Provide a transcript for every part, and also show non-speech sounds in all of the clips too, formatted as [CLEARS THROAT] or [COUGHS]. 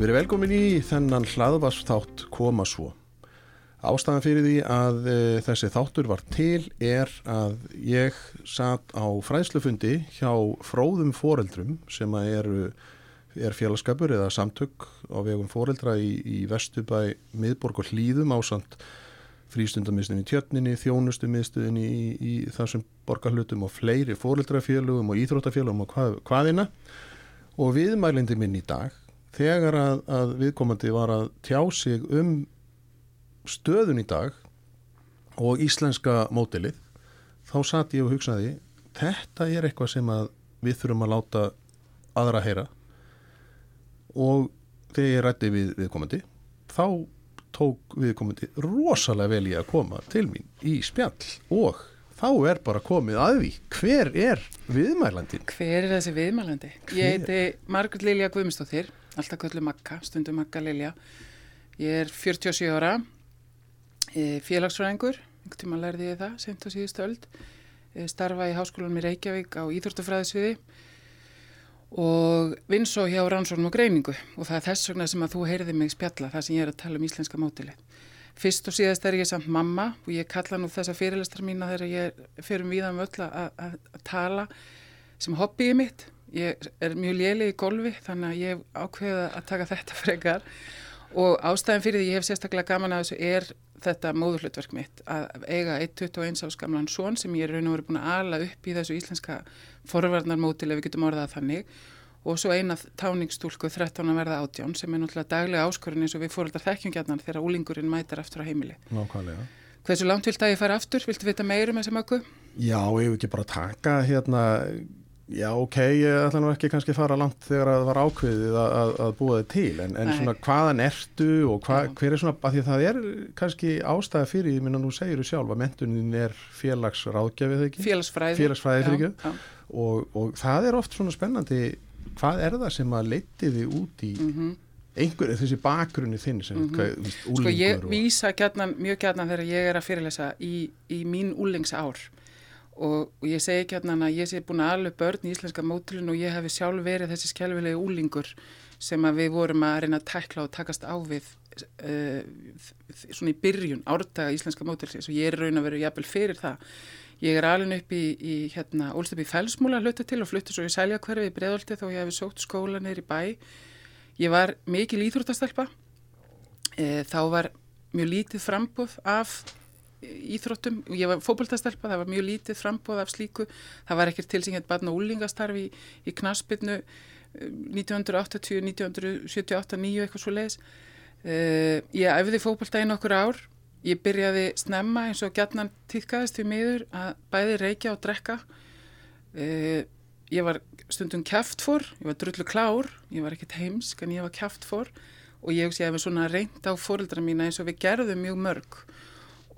Við erum velkomin í þennan hlaðvarsþátt koma svo. Ástæðan fyrir því að e, þessi þáttur var til er að ég satt á fræðslufundi hjá fróðum foreldrum sem eru, er félagskapur eða samtök á vegum foreldra í, í Vestubæ, Miðborg og Hlýðum ásand frístundamistunni í tjötninni, þjónustumistuðinni í, í þessum borgarhlutum og fleiri foreldrafélugum og íþróttafélugum og hvað, hvaðina og viðmælindi minn í dag þegar að, að viðkomandi var að tjá sig um stöðun í dag og íslenska mótilið þá satt ég og hugsaði þetta er eitthvað sem við þurfum að láta aðra heyra og þegar ég rætti við viðkomandi þá tók viðkomandi rosalega vel í að koma til mín í spjall og þá er bara komið að því hver er viðmælandin? Hver er þessi viðmælandi? Hver? Ég heiti Margrit Lilja Guðmundsdóttir alltaf köllu Magga, stundum Magga Lilja. Ég er 47 ára. Félagsfræðingur. Einhvern tíma lærði ég það, sent á síðustu öld. Starfa í háskólanum í Reykjavík á Íþórtafræðisviði og vinn svo hjá rannsónum og greiningu. Og það er þess vegna sem að þú heyrði mig spjalla það sem ég er að tala um íslenska mótilið fyrst og síðast er ég samt mamma og ég kalla nú þessa fyrirlestar mína þegar ég fyrir viðan um öll að tala sem hobbyið mitt ég er mjög léli í golfi þannig að ég ákveða að taka þetta [LAUGHS] frekar og ástæðin fyrir því ég hef sérstaklega gaman að þessu er þetta móðurhlutverk mitt að eiga 1-21 ás gamlan són sem ég er raun og verið búin að ala upp í þessu íslenska forvarnarmótil ef við getum orðað þannig og svo eina táningstúlku 13 að verða átján sem er náttúrulega daglega áskorun eins og við fóröldar þekkjungjarnan þegar úlingurinn mætar aftur á heimili. Nákvæmlega. Hversu langt vilt að ég fara aftur? Viltu vita meirum þessum ökku? Já, ég hef ekki bara taka hérna Já, ok, ég ætla nú ekki kannski að fara langt þegar það var ákveðið að, að, að búa þið til, en, en svona hvaðan ertu og hva, hver er svona, af því að það er kannski ástæða fyrir, ég minna nú segir þú sjálf að mentunin er félagsráðgjafið ekki? Félagsfræði. Félagsfræði fyrir ekki og, og það er oft svona spennandi, hvað er það sem að leiti þið út í mm -hmm. einhver, þessi bakgrunni þinn sem, mm -hmm. hvað, Sko ég og... vísa gætnan, mjög gætnan þegar ég er að fyrirlesa í, í mín úlingsár og, og ég segi ekki hérna að ég sé búin að alveg börn í íslenska mótilun og ég hef sjálf verið þessi skjálfilegi úlingur sem að við vorum að reyna að tækla og takast á við uh, svona í byrjun árdaga íslenska mótilsins og ég er raun að vera jafnvel fyrir það. Ég er alveg upp í, í hérna, ólst upp í felsmúla hluta til og fluttu svo í sæljakverfi í breðolti þó ég hefði sótt skóla neyri bæ. Ég var mikil íþróttastelpa, e, þá var mjög lítið frambúð af íþróttum. Ég var fókbaltastelpa, það var mjög lítið frambóð af slíku, það var ekkert til sem hétt barn og úlingastarfi í, í knaspinu 1980, 1978, 9 eitthvað svo leiðis uh, ég æfði fókbaltaginn okkur ár. Ég byrjaði snemma eins og gætnan týðkaðist við miður að bæði reykja og drekka. Uh, ég var stundum kæftfór, ég var drullu klár ég var ekkert heimsk en ég var kæftfór og ég hef svona reynd á fóreldra mína eins og við gerðum mjög mörg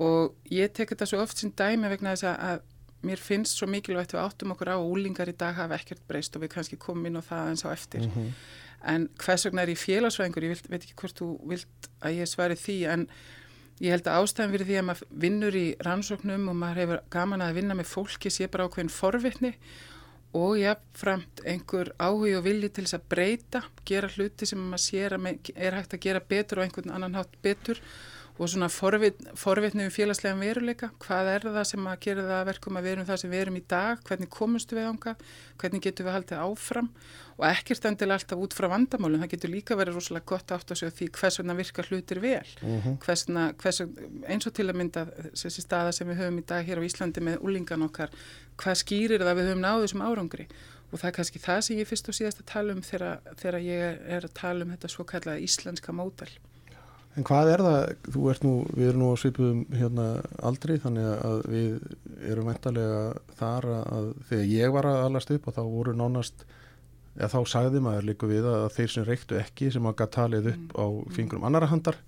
og ég tek þetta svo oft sem dæmi vegna þess að mér finnst svo mikilvægt við áttum okkur á og úlingar í dag hafa ekkert breyst og við kannski komum inn á það eins á eftir. Mm -hmm. en hvers vegna er ég félagsvæðingur ég veit ekki hvort þú vilt að ég svari því en ég held að ástæðan fyrir því að maður vinnur í rannsóknum og maður hefur gaman að vinna með fólki sé bara ákveðin forvitni og jáfnframt einhver áhug og vilji til þess að breyta gera hluti sem maður sér að er hægt að gera betur og einhvern annan hátt betur og svona forvit, forvitni um félagslega veruleika, hvað er það sem að gera það verkum að verum það sem við erum í dag, hvernig komustu við ánga, hvernig getur við haldið áfram og ekkert endil alltaf út frá vandamálum, það getur líka verið rosalega gott átt að segja því hvers vegna virkar hlutir vel, uh mhm. -huh. hvers vegna, hvers, eins og til að mynda þessi staða sem við höfum í dag hér á Íslandi með úlingan okkar, hvað skýrir það við höfum náðu sem árangri og það er kannski það sem ég fyrst og síðast að tala um þegar, þegar ég er að tala um þetta svo kallaða íslenska módal. En hvað er það, þú ert nú, við erum nú á svipuðum hérna aldrei þannig að við erum mentalega þar að þegar ég var að alast upp og þá voru nánast, eða þá sagði maður líka við að þeir sem reyktu ekki sem að gæta talið upp á fingurum annara handar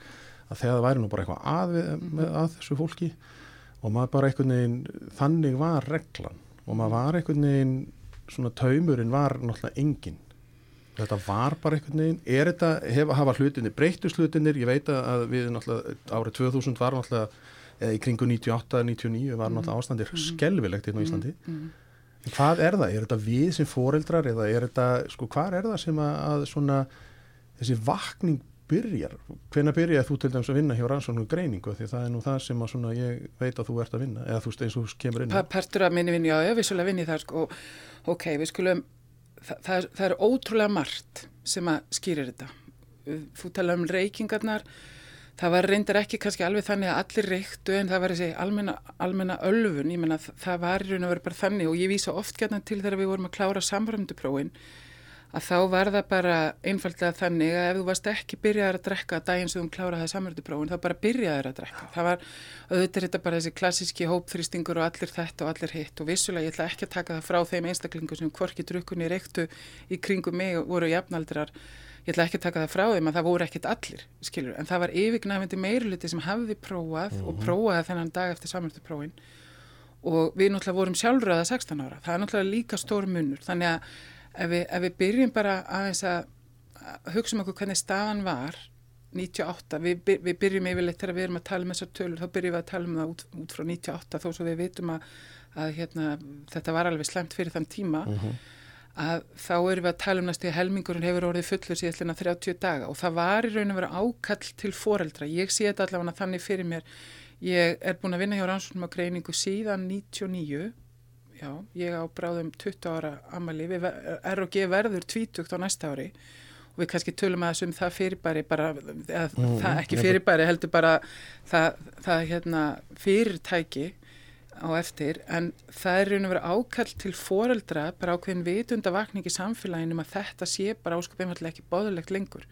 að þegar það væri nú bara eitthvað að, við, með, að þessu fólki og maður bara einhvern veginn, þannig var reglan og maður var einhvern veginn, svona taumurinn var náttúrulega enginn Þetta var bara einhvern veginn, er þetta, hef, hafa hlutinir, breytust hlutinir, ég veit að við náttúrulega, árið 2000 var náttúrulega, eða í kringu 98-99 var náttúrulega ástandir mm. skelvilegt inn á Íslandi. Mm. Mm. Hvað er það? Er þetta við sem foreldrar eða er þetta, sko, hvað er það sem að, að svona, þessi vakning byrjar? Hvena byrjaði þú til dæmis að vinna hjá rannsóknu greiningu? Því það er nú það sem að svona ég veit að þú ert að vinna, eða þú veist eins og kemur inn. Partur af minni vinni, já, vissulega vinni þar, sko, ok, við skulum það, það, er, það er ótrúlega margt sem að skýrir þetta. Þú tala um reykingarnar, það var reyndar ekki kannski alveg þannig að allir reyktu en það var þessi almenna, almenna ölfun, ég menna það var í raun og verið bara þannig og ég vísa oft gætna til þegar við vorum að klára samrönduprófinn að þá var það bara einfallega þannig að ef þú varst ekki byrjaður að drekka daginn sem þú kláraði samverðuprófin þá bara byrjaður að drekka. Það var auðvitað þetta bara þessi klassíski hópþrýstingur og allir þetta og allir hitt og vissulega ég ætla ekki að taka það frá þeim einstaklingu sem hvorki drukkunni reyktu í kringum mig og voru jafnaldrar. Ég ætla ekki að taka það frá þeim að það voru ekkit allir, skilur. En það var yfirgnafindi meiruliti sem hafði prófað mm -hmm. og mhm. prófaði þennan dag eftir samverðuprófin og við náttúrulega vorum sjálfröða 16 ára. Það er náttúrulega líka stór munur. Þannig að ef við, ef við byrjum bara aðeins að hugsa um okkur hvernig staðan var 98, við, við byrjum yfirleitt þegar við erum að tala um þessar tölur, þá byrjum við að tala um það út, út frá 98 þó svo við veitum að, að hérna, þetta var alveg slemt fyrir þann tíma mhm. -huh. að þá erum við að tala um næstu að helmingurinn hefur orðið fullur síðan 30 daga og það var í raun og vera ákall til foreldra, ég sé þetta allavega þannig fyrir mér, ég er búin að vinna hjá rannsóknum á greiningu síðan 99 já, ég á bráðum 20 ára amali, við ROG verður 20 á næsta ári. Og við kannski tölum að þessum það fyrirbæri bara, eða, mm, það ekki fyrirbæri heldur bara það, það hérna, fyrirtæki á eftir. En það er raun og verið ákall til foreldra bara ákveðin vitundavakning í samfélaginu um að þetta sé bara áskap einfallega ekki bóðulegt lengur.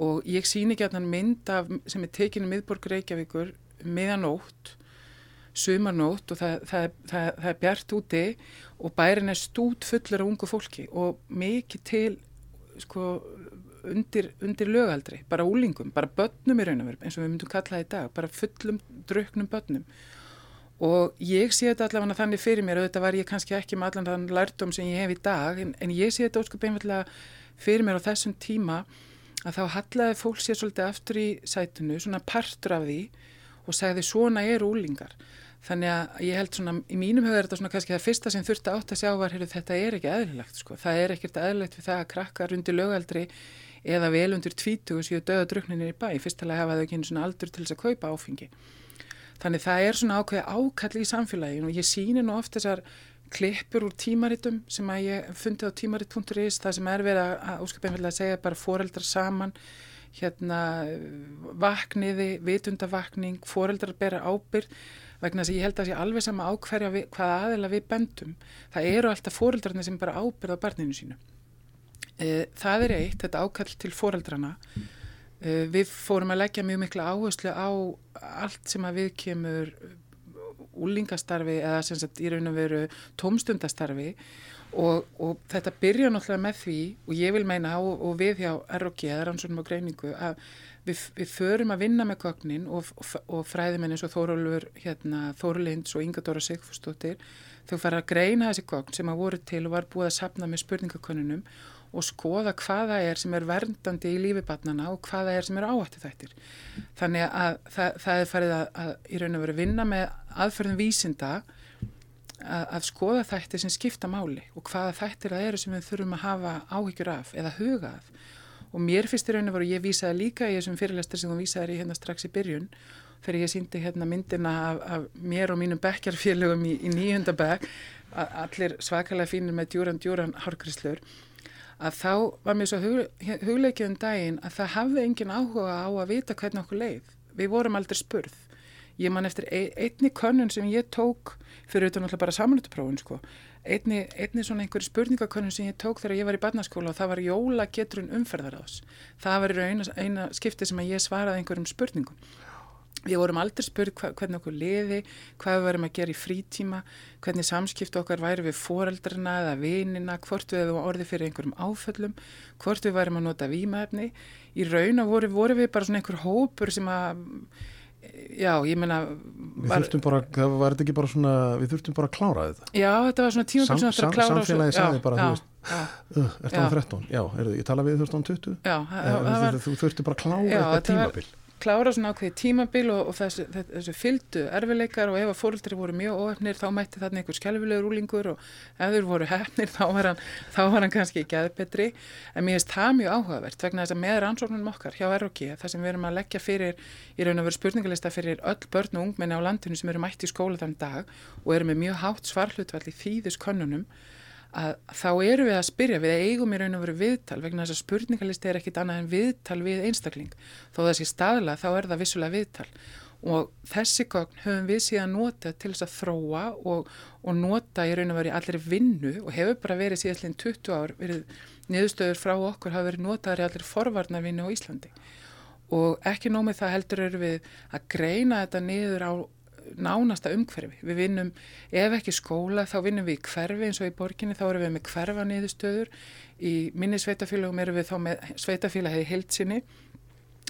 Og ég síni ekki að hann mynd af, sem er tekinu miðborg Reykjavíkur meðanótt sumarnótt og það, það, það, það er bjart úti og bærin er stút fullur af ungu fólki og mikið til sko, undir, undir lögaldri, bara úlingum, bara börnum í raunverð eins og við myndum kalla það í dag, bara fullum drauknum börnum. Og ég sé þetta allavega þannig fyrir mér og þetta var ég kannski ekki með allan þann lærdom sem ég hef í dag en, en ég sé þetta óskup einfallega fyrir mér á þessum tíma að þá hallaði fólk sér svolítið aftur í sætunu, svona partur af því og segði svona eru úlingar Þannig að ég held svona, í mínum höfður þetta svona kannski það fyrsta sem þurfti átt að sjá var, heyrðu, þetta er ekki eðlilegt sko. Það er ekkert eðlilegt við það að krakka rundir lögaldri eða vel undir tvítugu síðu döða drukninir í bæ. Fyrstulega hafa þau ekki svona aldur til þess að kaupa áfengi. Þannig það er svona ákveði ákall í samfélaginu og ég síni nú oft þessar klippur úr tímaritum sem að ég fundið á tímarit.is það sem er verið að óskapinlega segja bara foreldrar saman hérna vakniði, vitundavakning, foreldrar bera ábyrg vegna þess að ég held að það sé alveg sama ákverja við, hvaða aðeila við bendum. Það eru alltaf fóreldrarnir sem bara ábyrða barninu sínu. E, það er eitt, þetta ákall til fóreldrana. E, við fórum að leggja mjög mikla áherslu á allt sem að við kemur úlingastarfi eða sem sagt í raun og veru tómstundastarfi og, og þetta byrja náttúrulega með því og ég vil meina og, og við hjá ROG eða rannsónum og greiningu að við, við förum að vinna með gögnin og, og fræðimenn eins og Þórólfur hérna, Þórlinds og Inga Dóra Sigfúsdóttir þau fara að greina þessi gögn sem að voru til og var búið að sapna með spurningakonunum og skoða hvaða er sem er verndandi í lífibarnana og hvaða er sem er áhætti þættir. Þannig að það, það er farið að, að í raun og veru vinna með aðferðum vísinda að, að skoða þættir sem skipta máli og hvaða þættir það eru sem við þurfum að hafa áhyggjur af eða huga af og mér finnst í raun og veru, ég vísaði líka í þessum fyrirlestur sem þú vísaði í hérna strax í byrjun þegar ég síndi hérna myndina af, af mér og mínum bekkjarfélögum í, í nýjöndabæk allir svakalega fínir með djúran djúran hárgrislur að þá var mér svo hug, hugleikið um daginn að það hafði engin áhuga á að vita hvernig okkur leið. Við vorum aldrei spurð. Ég man eftir einni könnun sem ég tók fyrir auðvitað náttúrulega bara samanlutuprófun sko einni, einni svona einhverju spurningakönnum sem ég tók þegar ég var í barnaskóla og það var jóla geturinn umferðaráðs. Það var eina, eina skipti sem að ég svaraði einhverjum spurningum. Við vorum aldrei spurð hvernig okkur liði, hvað við varum að gera í frítíma, hvernig samskiptu okkar væri við foreldrarna eða vinina, hvort við hefum orðið fyrir einhverjum áföllum, hvort við varum að nota výmaefni. Í rauna voru, voru við bara svona einhver hópur sem að, já, ég þurftum bara, það var ekki bara svona, við þurftum bara að klára þetta. Já, þetta var svona tíma Sam, klára. Samfélagi sagði bara, já, veist, uh, er það 13? Já, er, ég tala við þurftum 20? Já, Já, það var... þú þurftum bara að klára Já, þetta var- tímabil. Klára svona ákveði tímabil og, og þessu, þessu fyldu erfileikar og ef að fóreldri voru mjög óhefnir þá mætti þarna einhver skelfilegur úlingur og ef þeir voru hefnir þá var hann, þá var hann kannski ekki aðbetri en mér finnst það mjög áhugavert vegna þess að með rannsóknunum okkar hjá ROG þar sem við erum að leggja fyrir í raun og veru spurningalista fyrir öll börn og ungmenni á landinu sem eru mætti í skóla þann dag og eru með mjög hátt svarhlutvall í þýðis könnunum að þá eru við að spyrja, við eigum í raun og veru viðtal vegna þess að spurningalisti er ekkit annað en viðtal við einstakling. Þó þessi staðla þá er það vissulega viðtal og þessi gögn höfum við síðan notað til þess að þróa og, og nota í raun og veru í allir vinnu og hefur bara verið síðastlinn 20 ár verið niðurstöður frá okkur hafa verið notaður í allir forvarnarvinnu á Íslandi og ekki nómið það heldur eru við að greina þetta niður á nánasta umhverfi. Við vinnum, ef ekki skóla, þá vinnum við í hverfi eins og í borginni, þá erum við með hverfa niðurstöður. Í minni sveitafélagum erum við þá með sveitafélagið heilsinni.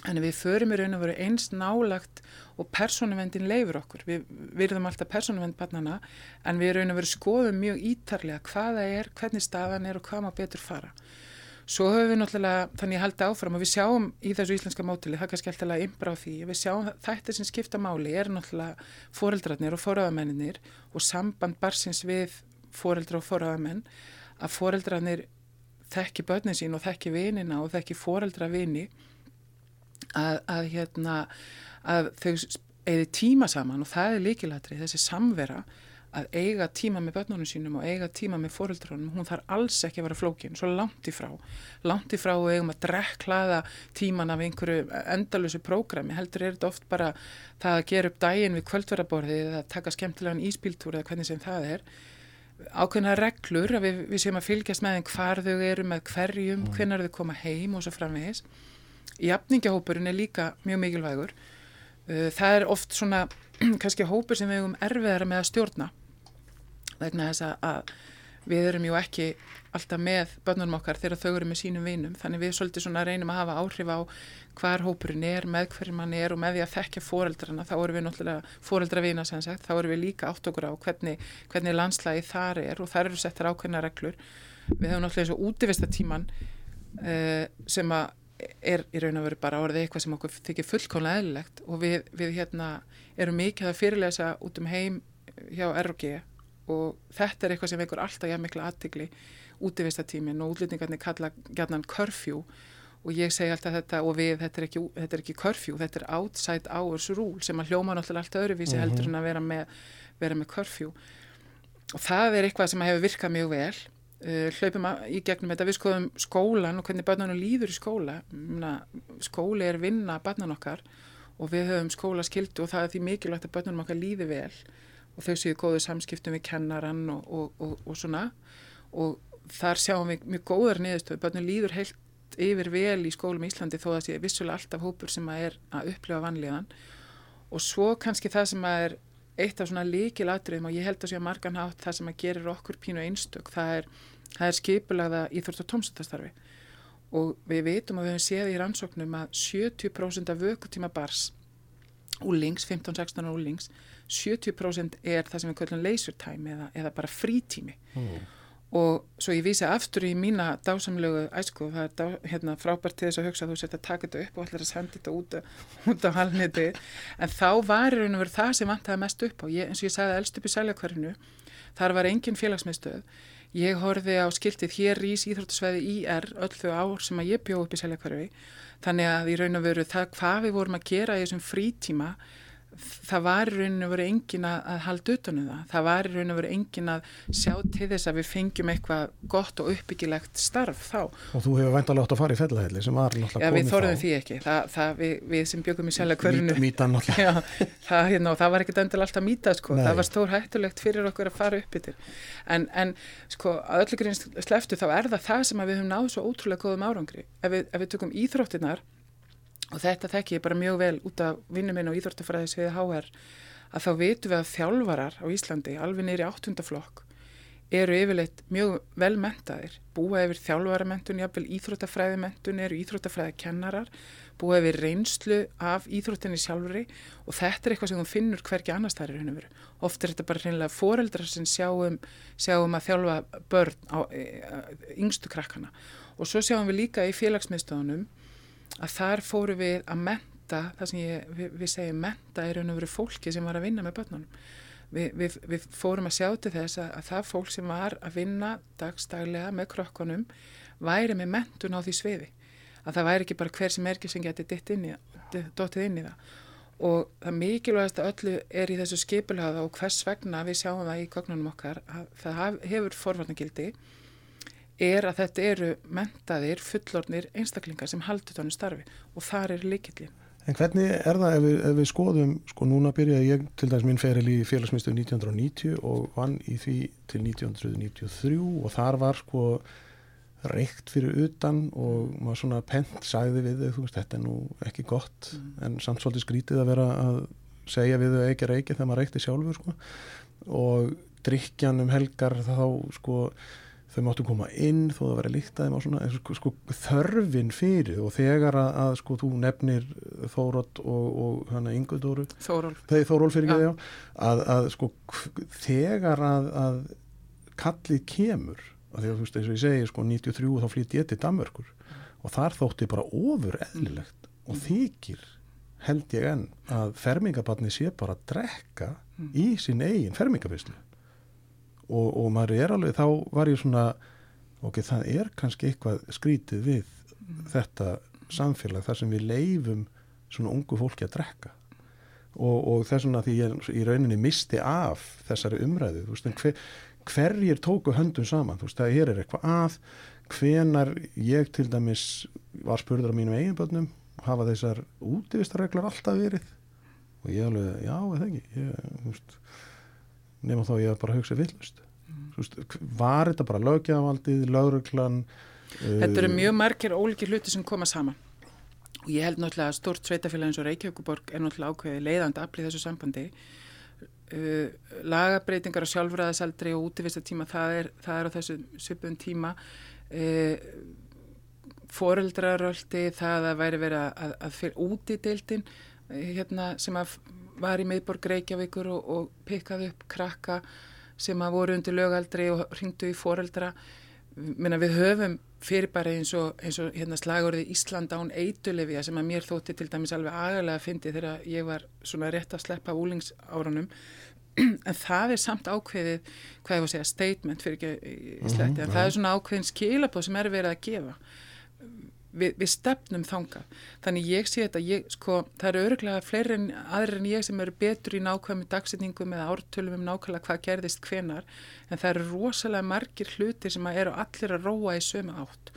Þannig við förum í raun og veru eins nálagt og persónuvendin leifur okkur. Við virðum alltaf persónuvend barnana en við raun og veru skoðum mjög ítarlega hvaða er, hvernig staðan er og hvað má betur fara. Svo höfum við náttúrulega, þannig að halda áfram og við sjáum í þessu íslenska mótili, það kannski alltaf að imbra á því, við sjáum þetta sem skipta máli er náttúrulega foreldrarnir og foröðamenninir og samband barsins við foreldra og foröðamenn, að foreldrarnir þekki börnin sín og þekki vinina og þekki foreldra vini, að, að, hérna, að þau eigi tíma saman og það er líkilatri, þessi samvera, að eiga tíma með börnunum sínum og eiga tíma með foreldrunum, hún þarf alls ekki að vera flókin, svo langt í frá. Langt í frá og eigum að drekklaða tíman af einhverju endalusu prógrami, heldur er þetta oft bara það að gera upp daginn við kvöldverðaborði eða taka skemmtilegan íspíltúr eða hvernig sem það er. Ákveðna reglur að við, við séum að fylgjast með hvar þau eru með hverjum, mm. hvenar þau koma heim og svo framvegis. Jafningahópurinn er líka mjög mikilvægur. Það er oft svona [CLEARS THROAT] kannski hópur sem við hefum erfiðara með að stjórna vegna þess að við erum jú ekki alltaf með börnunum okkar þegar þau eru með sínum vinum. Þannig við svolítið svona reynum að hafa áhrif á hvar hópurinn er, með hverjum hann er og með því að þekkja foreldrana, þá erum við náttúrulega foreldravina sem sagt, þá erum við líka átt okkur á hvernig, hvernig landslægi þar er og þar eru settar ákveðna reglur. Við hefum náttúrulega svo útivistatíman uh, sem að er í raun og veru bara orðið eitthvað sem okkur þykir fullkonlega eðlilegt og við, við hérna erum mikið að fyrirlesa út um heim hjá RG og þetta er eitthvað sem vekur alltaf jafn mikla aðtigli útivistatímin og útlýtingarnir kalla gætnan curfew og ég segi alltaf þetta og við, þetta er ekki, þetta er ekki curfew, þetta er outside hours rule sem að hljóma náttúrulega alltaf öðruvísi heldur en að vera með, vera með curfew. Og það er eitthvað sem hefur virkað mjög vel. Uh, hlaupum í gegnum þetta við skoðum skólan og hvernig börnunum líður í skóla. Muna, skóli er vinna barnan okkar og við höfum skólaskildu og það er því mikilvægt að börnunum okkar líði vel og þau séu góðu samskiptum við kennaran og, og, og, og svona. Og þar sjáum við mjög góðar niðurstöðu, börnum líður heilt yfir vel í skólum í Íslandi þó að það sé vissulega alltaf hópur sem að er að upplifa vanlíðan. Og svo kannski það sem að er eitt af svona líkil atriðum og ég held að sé að margan hátt það sem að gerir okkur pínu einstök, það er, er skipulagða íþrótt og tómsættastarfi og við veitum og við hefum séð í rannsóknum að 70% af vökutíma bars úlings, 15-16 úlings 70% er það sem við kallum leisure time eða, eða bara frítími Mm. og svo ég vísa aftur í mína dásamlegu æsku, það er dá, hérna, frábært til þess að hugsa að þú setja að taka þetta upp og ætlar að senda þetta út, [LAUGHS] út á halniti en þá var raun og verið það sem vantaði mest upp á, ég, eins og ég sagði elst upp í sæljakvarinu, þar var engin félagsmiðstöð ég horfið á skiltið hér rís íþróttasvæði IR öll þau ár sem að ég bjóð upp í sæljakvarfi þannig að í raun og veru það hvað við vorum að gera í þessum frítíma það var í rauninu verið engin að, halda utanum það. Það var í rauninu verið engin að sjá til þess að við fengjum eitthvað gott og uppbyggilegt starf þá. Og þú hefur væntalega átt að fara í fellahelli sem var náttúrulega komið þá. Já, við þorðum því ekki. Það, það, við, við sem byggum í sjálf hverjunu. Mítan náttúrulega. Já, það, hérna, það var ekkit endil alltaf mítað sko. Nei. Það var stór hættulegt fyrir okkur að fara upp yfir. En, en sko, að öllu grinn sleftu þá er það það sem við höfum náðu svo ótrúlega og þetta þekk ég bara mjög vel út af vinnum minn og íþórtafræðis við HR að þá vitum við að þjálfarar á Íslandi alveg neyri áttundaflokk eru yfirleitt mjög vel mentaðir búa yfir þjálfaramentun, jáfnvel íþróttafræðimentun eru íþróttafræðikennarar búa yfir reynslu af íþróttinni sjálfuri og þetta er eitthvað sem þú finnur hverki annars þar er henni veru. Oft er þetta bara hreinlega foreldrar sem sjáum, sjáum að þjálfa börn á e, e, yngstu krakkana. Og svo sjáum við líka í félagsmiðstöðunum að þar fóru við að menta, það sem ég, við, við segjum menta er og veru fólki sem var að vinna með börnunum. Vi, við, við fórum að sjá til þess að, að það fólk sem var að vinna dagstaglega með krokkunum væri með mentun á því sviði. Að það væri ekki bara hver sem er ekki sem geti dóttið inn í það. Og það mikilvægast að öllu er í þessu skipulhaða og hvers vegna við sjáum það í kognunum okkar að það hefur forvarnagildi er að þetta eru mentaðir, fullornir einstaklingar sem haldur tónu starfi og þar er líkillin. En hvernig er það ef við, ef við skoðum, sko núna byrjaði ég til dæs minn feril í félagsmyndstöðu 1990 og vann í því til 1993 og þar var sko reykt fyrir utan og maður svona pent sagði við þau, þú veist, þetta er nú ekki gott mm. en samt svolítið skrítið að vera að segja við þau ekki reykja þegar maður reykti sjálfur sko og drikjan um helgar þá sko þau máttu koma inn þó það verið líkt að þeim á svona sko, sko, þörfin fyrir og þegar að, að sko þú nefnir Þórótt og, og hana Yngudóru þegar Þórólf fyrir ekki já. að, að sko þegar að, að kallið kemur því að þú veist eins og ég segi sko 93 þá flytti ég til Danmörkur og þar þótti bara ofur eðlilegt mm. og þykir held ég enn að fermingabatni sé bara að drekka mm. í sín eigin fermingabislu og, og maður er alveg, þá var ég svona ok, það er kannski eitthvað skrítið við mm. þetta samfélag þar sem við leifum svona ungu fólki að drekka. Og, og þess vegna því ég í rauninni misti af þessari umræðu veist, hver, hverjir tóku höndum saman veist, það er eitthvað að hvenar ég til dæmis var spurður á mínum eiginböldnum hafa þessar útívistarreglar alltaf verið? Og ég alveg, já, það ekki? Ég, þú veist nema þá ég að bara hugsa villust mm. var þetta bara lögjafaldið, lögruglan Þetta eru uh, mjög margir óliki hluti sem koma saman. Og ég held náttúrulega að stort sveitafélag eins og Reykjavíkuborg er náttúrulega ákveðið leiðandi aflið þessu sambandi. Uh, lagabreitingar á sjálfræðasaldri og útivistatíma það er, það er á þessu söpun tíma. Uh, foreldraröldi það að væri verið að, að fyrir úti deildin uh, hérna, sem að var í meðborg Reykjavíkur og, og pikkaði upp krakka sem að voru undir lögaldri og ringdu í foreldra. Minna, við höfum fyrirbæri eins og, eins og hérna slagurði Ísland án eitulefja sem að mér þótti til dæmis alveg agalega að fyndi þegar ég var svona rétt að sleppa úlingsárunum [CLEARS THROAT] en það er samt ákveðið hvað ég voru að segja statement fyrir ekki í sletti mm -hmm, en það er svona ákveðin skilabóð sem er verið að gefa við, við stefnum þanga. Þannig ég sé þetta, ég, sko, það eru öruglega fleiri en aðrir en ég sem eru betur í nákvæmi dagsetningum eða ártölum um nákvæmlega hvað gerðist hvenar en það eru rosalega margir hlutir sem eru allir að róa í sömu átt.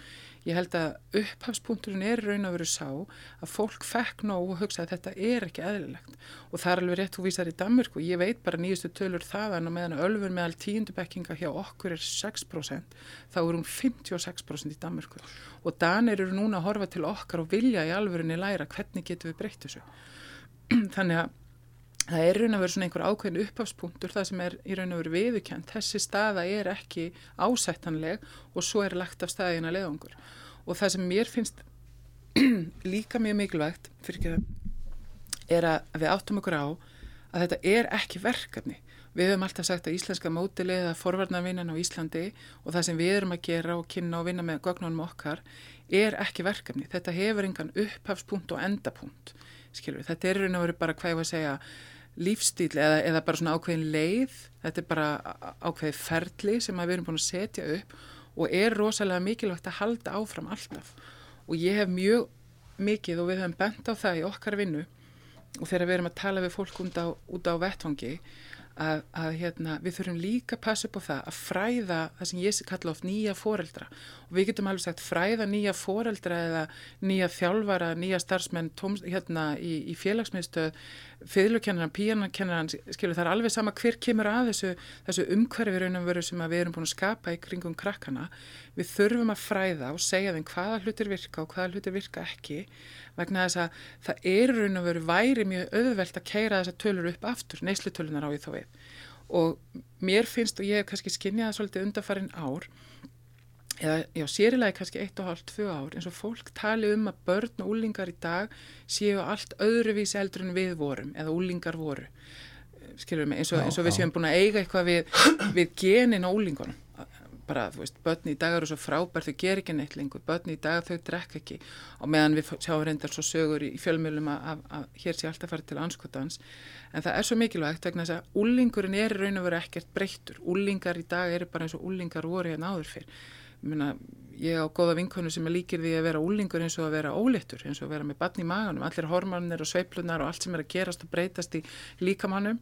Ég held að upphafspunkturinn er raun að veru sá að fólk fekk nóg og hugsa að þetta er ekki eðlilegt og það er alveg rétt þú vísar í Danmörku, ég veit bara nýjustu tölur þaðan og meðan ölfur meðal tíundubekkinga hjá okkur er 6% þá er hún 56% í Danmörku og Danir eru núna að horfa til okkar og vilja í alvörunni læra hvernig getum við breytt þessu. [CLEARS THROAT] Þannig að það er raun að vera svona einhver ákveðin upphafspunktur það sem er í raun að vera viðukjönd þessi staða er ekki ásættanleg og svo er lagt af staðina leðungur og það sem mér finnst [CLEARS THROAT] líka mjög mikilvægt fyrir ekki er að við áttum okkur á að þetta er ekki verkefni. Við höfum alltaf sagt að íslenska mótilið eða forvarnavinnan á Íslandi og það sem við erum að gera og kynna og vinna með gögnunum okkar er ekki verkefni. Þetta hefur engan upphafspunkt og endapunkt skilur þetta er raun að vera bara hvað ég var að segja lífstíl eða, eða bara svona ákveðin leið, þetta er bara ákveði ferli sem við erum búin að setja upp og er rosalega mikilvægt að halda áfram alltaf. Og ég hef mjög mikið og við hefum bent á það í okkar vinnu og þegar við erum að tala við fólk út á, út á vettfangi að, að hérna, við þurfum líka að passa upp á það að fræða það sem ég kalla oft nýja foreldra. Og við getum alveg sagt fræða nýja foreldra eða nýja þjálfara, nýja starfsmenn tóms, hérna í, í félagsmiðstöð fyrirlukennaran, píjarnakennaran skilur það er alveg sama hver kemur að þessu, þessu umhverfi raunum veru sem við erum búin að skapa í kringum krakkana. Við þurfum að fræða og segja þeim hvaða hlutir virka og hvaða hlutir virka ekki vegna þess að það er raunum veru væri mjög auðvelt að keira þessa tölur upp aftur, neyslutölunar á því þá við. Og mér finnst og ég hef kannski skinnjað svolítið undarfarin ár eða já, sérilegi kannski eitt og hálf, tvö ár eins og fólk tali um að börn og úlingar í dag séu allt öðruvísi eldur en við vorum eða úlingar voru. Skilur mig, eins og, já, eins og við séum búin að eiga eitthvað við, við genin og úlingunum bara, þú veist, börn í dag eru svo frábær þau ger ekki neitt lengur, börn í dag þau drekka ekki. Og meðan við sjáum reyndar svo sögur í fjölmjölum að, að hér sé alltaf farið til anskotans en það er svo mikilvægt vegna þess að úlingurinn er raun og veru ekkert breyttur. Úlingar í dag eru bara eins og úlingar voru hérna áður fyrr Myna, ég á góða vinkonu sem er líkir því að vera úlingur eins og að vera ólittur eins og að vera með batni í maganum, allir hormonir og sveiplunar og allt sem er að gerast og breytast í líkamannum.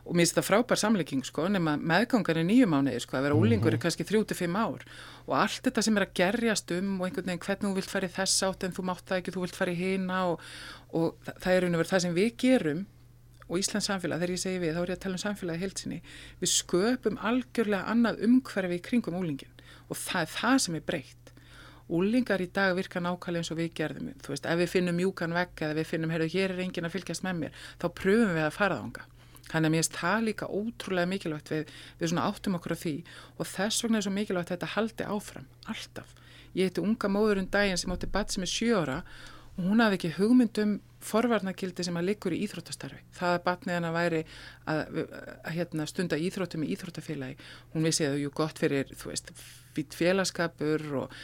Og mér finnst þetta frábær samleiking sko, nema meðgangar í nýjum ániði sko, að vera úlingur er kannski 3-5 ár. Og allt þetta sem er að gerjast um og einhvern veginn hvernig þú vilt fara í þess átt en þú mátt það ekki, þú vilt fara í hýna og, og það er veginn það sem við gerum og Íslands samfélag, þegar ég segi við, þá er ég að tala um samfélagi heilsinni, við sköpum algjörlega annað umhverfi í kringum úlingin og það er það sem er breytt. Úlingar í dag virka nákvæmlega eins og við gerðum. Þú veist, ef við finnum mjúkan vegg eða við finnum, heyrðu, hér er engin að fylgjast með mér, þá pröfum við að fara þánga. Þannig að mér finnst það líka ótrúlega mikilvægt við, við svona áttum okkur á því og þess vegna er svo mikilvægt þetta haldi áfram, alltaf. Ég heiti unga móður um daginn sem átti bat sem er sjóra og hún hafði ekki hugmyndum forvarnagildi sem að likur í íþróttastarfi. Það að batnið hana væri að, að, að hérna, stunda íþróttum í íþróttafélagi. Hún vissi að það er ju gott fyrir, þú veist, fýtt félagskapur og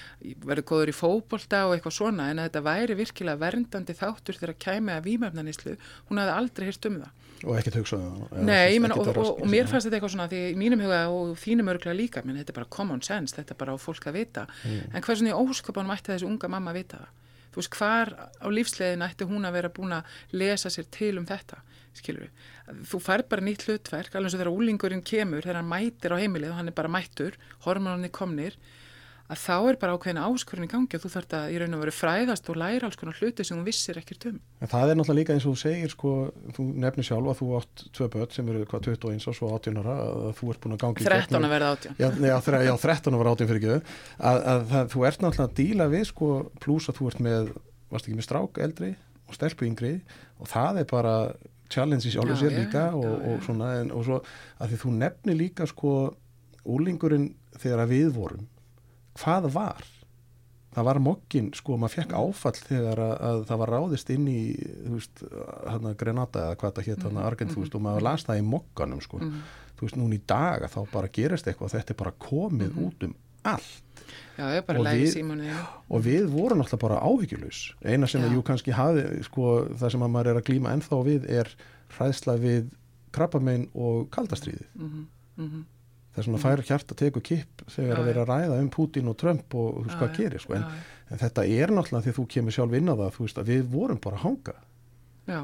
verður góður í fókbólta og eitthvað svona en að þetta væri virkilega verndandi þáttur þegar að kæmi að výmöfnanislu, hún hafði aldrei hýrt um það. Og ekkert hugsaði um það? Nei, ég menna, og, og, og mér fannst þetta eitthvað svona því mínum huga og þínum örglega líka, menn þetta er bara common sense, þetta er bara á fólk að vita, mm. en hversun í ósköpunum ætti þessi unga mamma að vita það? Þú veist, hvar á lífslegin ætti hún að vera búin að lesa sér til um þetta, skilur við. Þú fær bara nýtt hlutverk, alveg eins og þegar úlingurinn kemur, þegar hann mætir á heimilið og hann er bara mættur, hormonarnir komnir, að þá er bara ákveðin áskurinn í gangi og þú þarf að í raun og veru fræðast og læra alls konar hluti sem þú vissir ekkert um. En það er náttúrulega líka eins og þú segir sko, þú nefnir sjálf að þú átt tvö börn sem eru hvað 21 og svo 18 ára að þú ert búin að gangi 13 að verða 18 Já, já, já 13 að verða 18 fyrir ekki að, að það, þú ert náttúrulega að díla við sko pluss að þú ert með, varst ekki með strák eldri og stelpu yngri og það er bara challenge í sjálfu sér líka já, og, og svona en, og svo að því þú nefnir líka sko úlingurinn þegar við vorum hvað var? Það var mokkin, sko, maður fekk áfall þegar að, að það var ráðist inn í þú veist, hérna Grenada eða hvað það hétt, hérna Argent, þú veist, og maður las það í mokkanum, sko, mm. -hmm. þú veist, núna í dag þá bara gerist eitthvað, þetta er bara komið mm -hmm. út um allt. Já, er lægi símunni og við vorum alltaf bara áhyggjulus eina sem Já. að jú kannski hafi, sko, það sem að maður er að glýma ennþá við er hræðsla við krabbamein og kaldastriði mm -hmm það er svona fær hjart að teka kipp þegar að vera að ræða um Putin og Trump og þú veist hvað gerir sko. en, en þetta er náttúrulega því þú kemur sjálf inn á það þú veist við vorum bara að hanga. Já,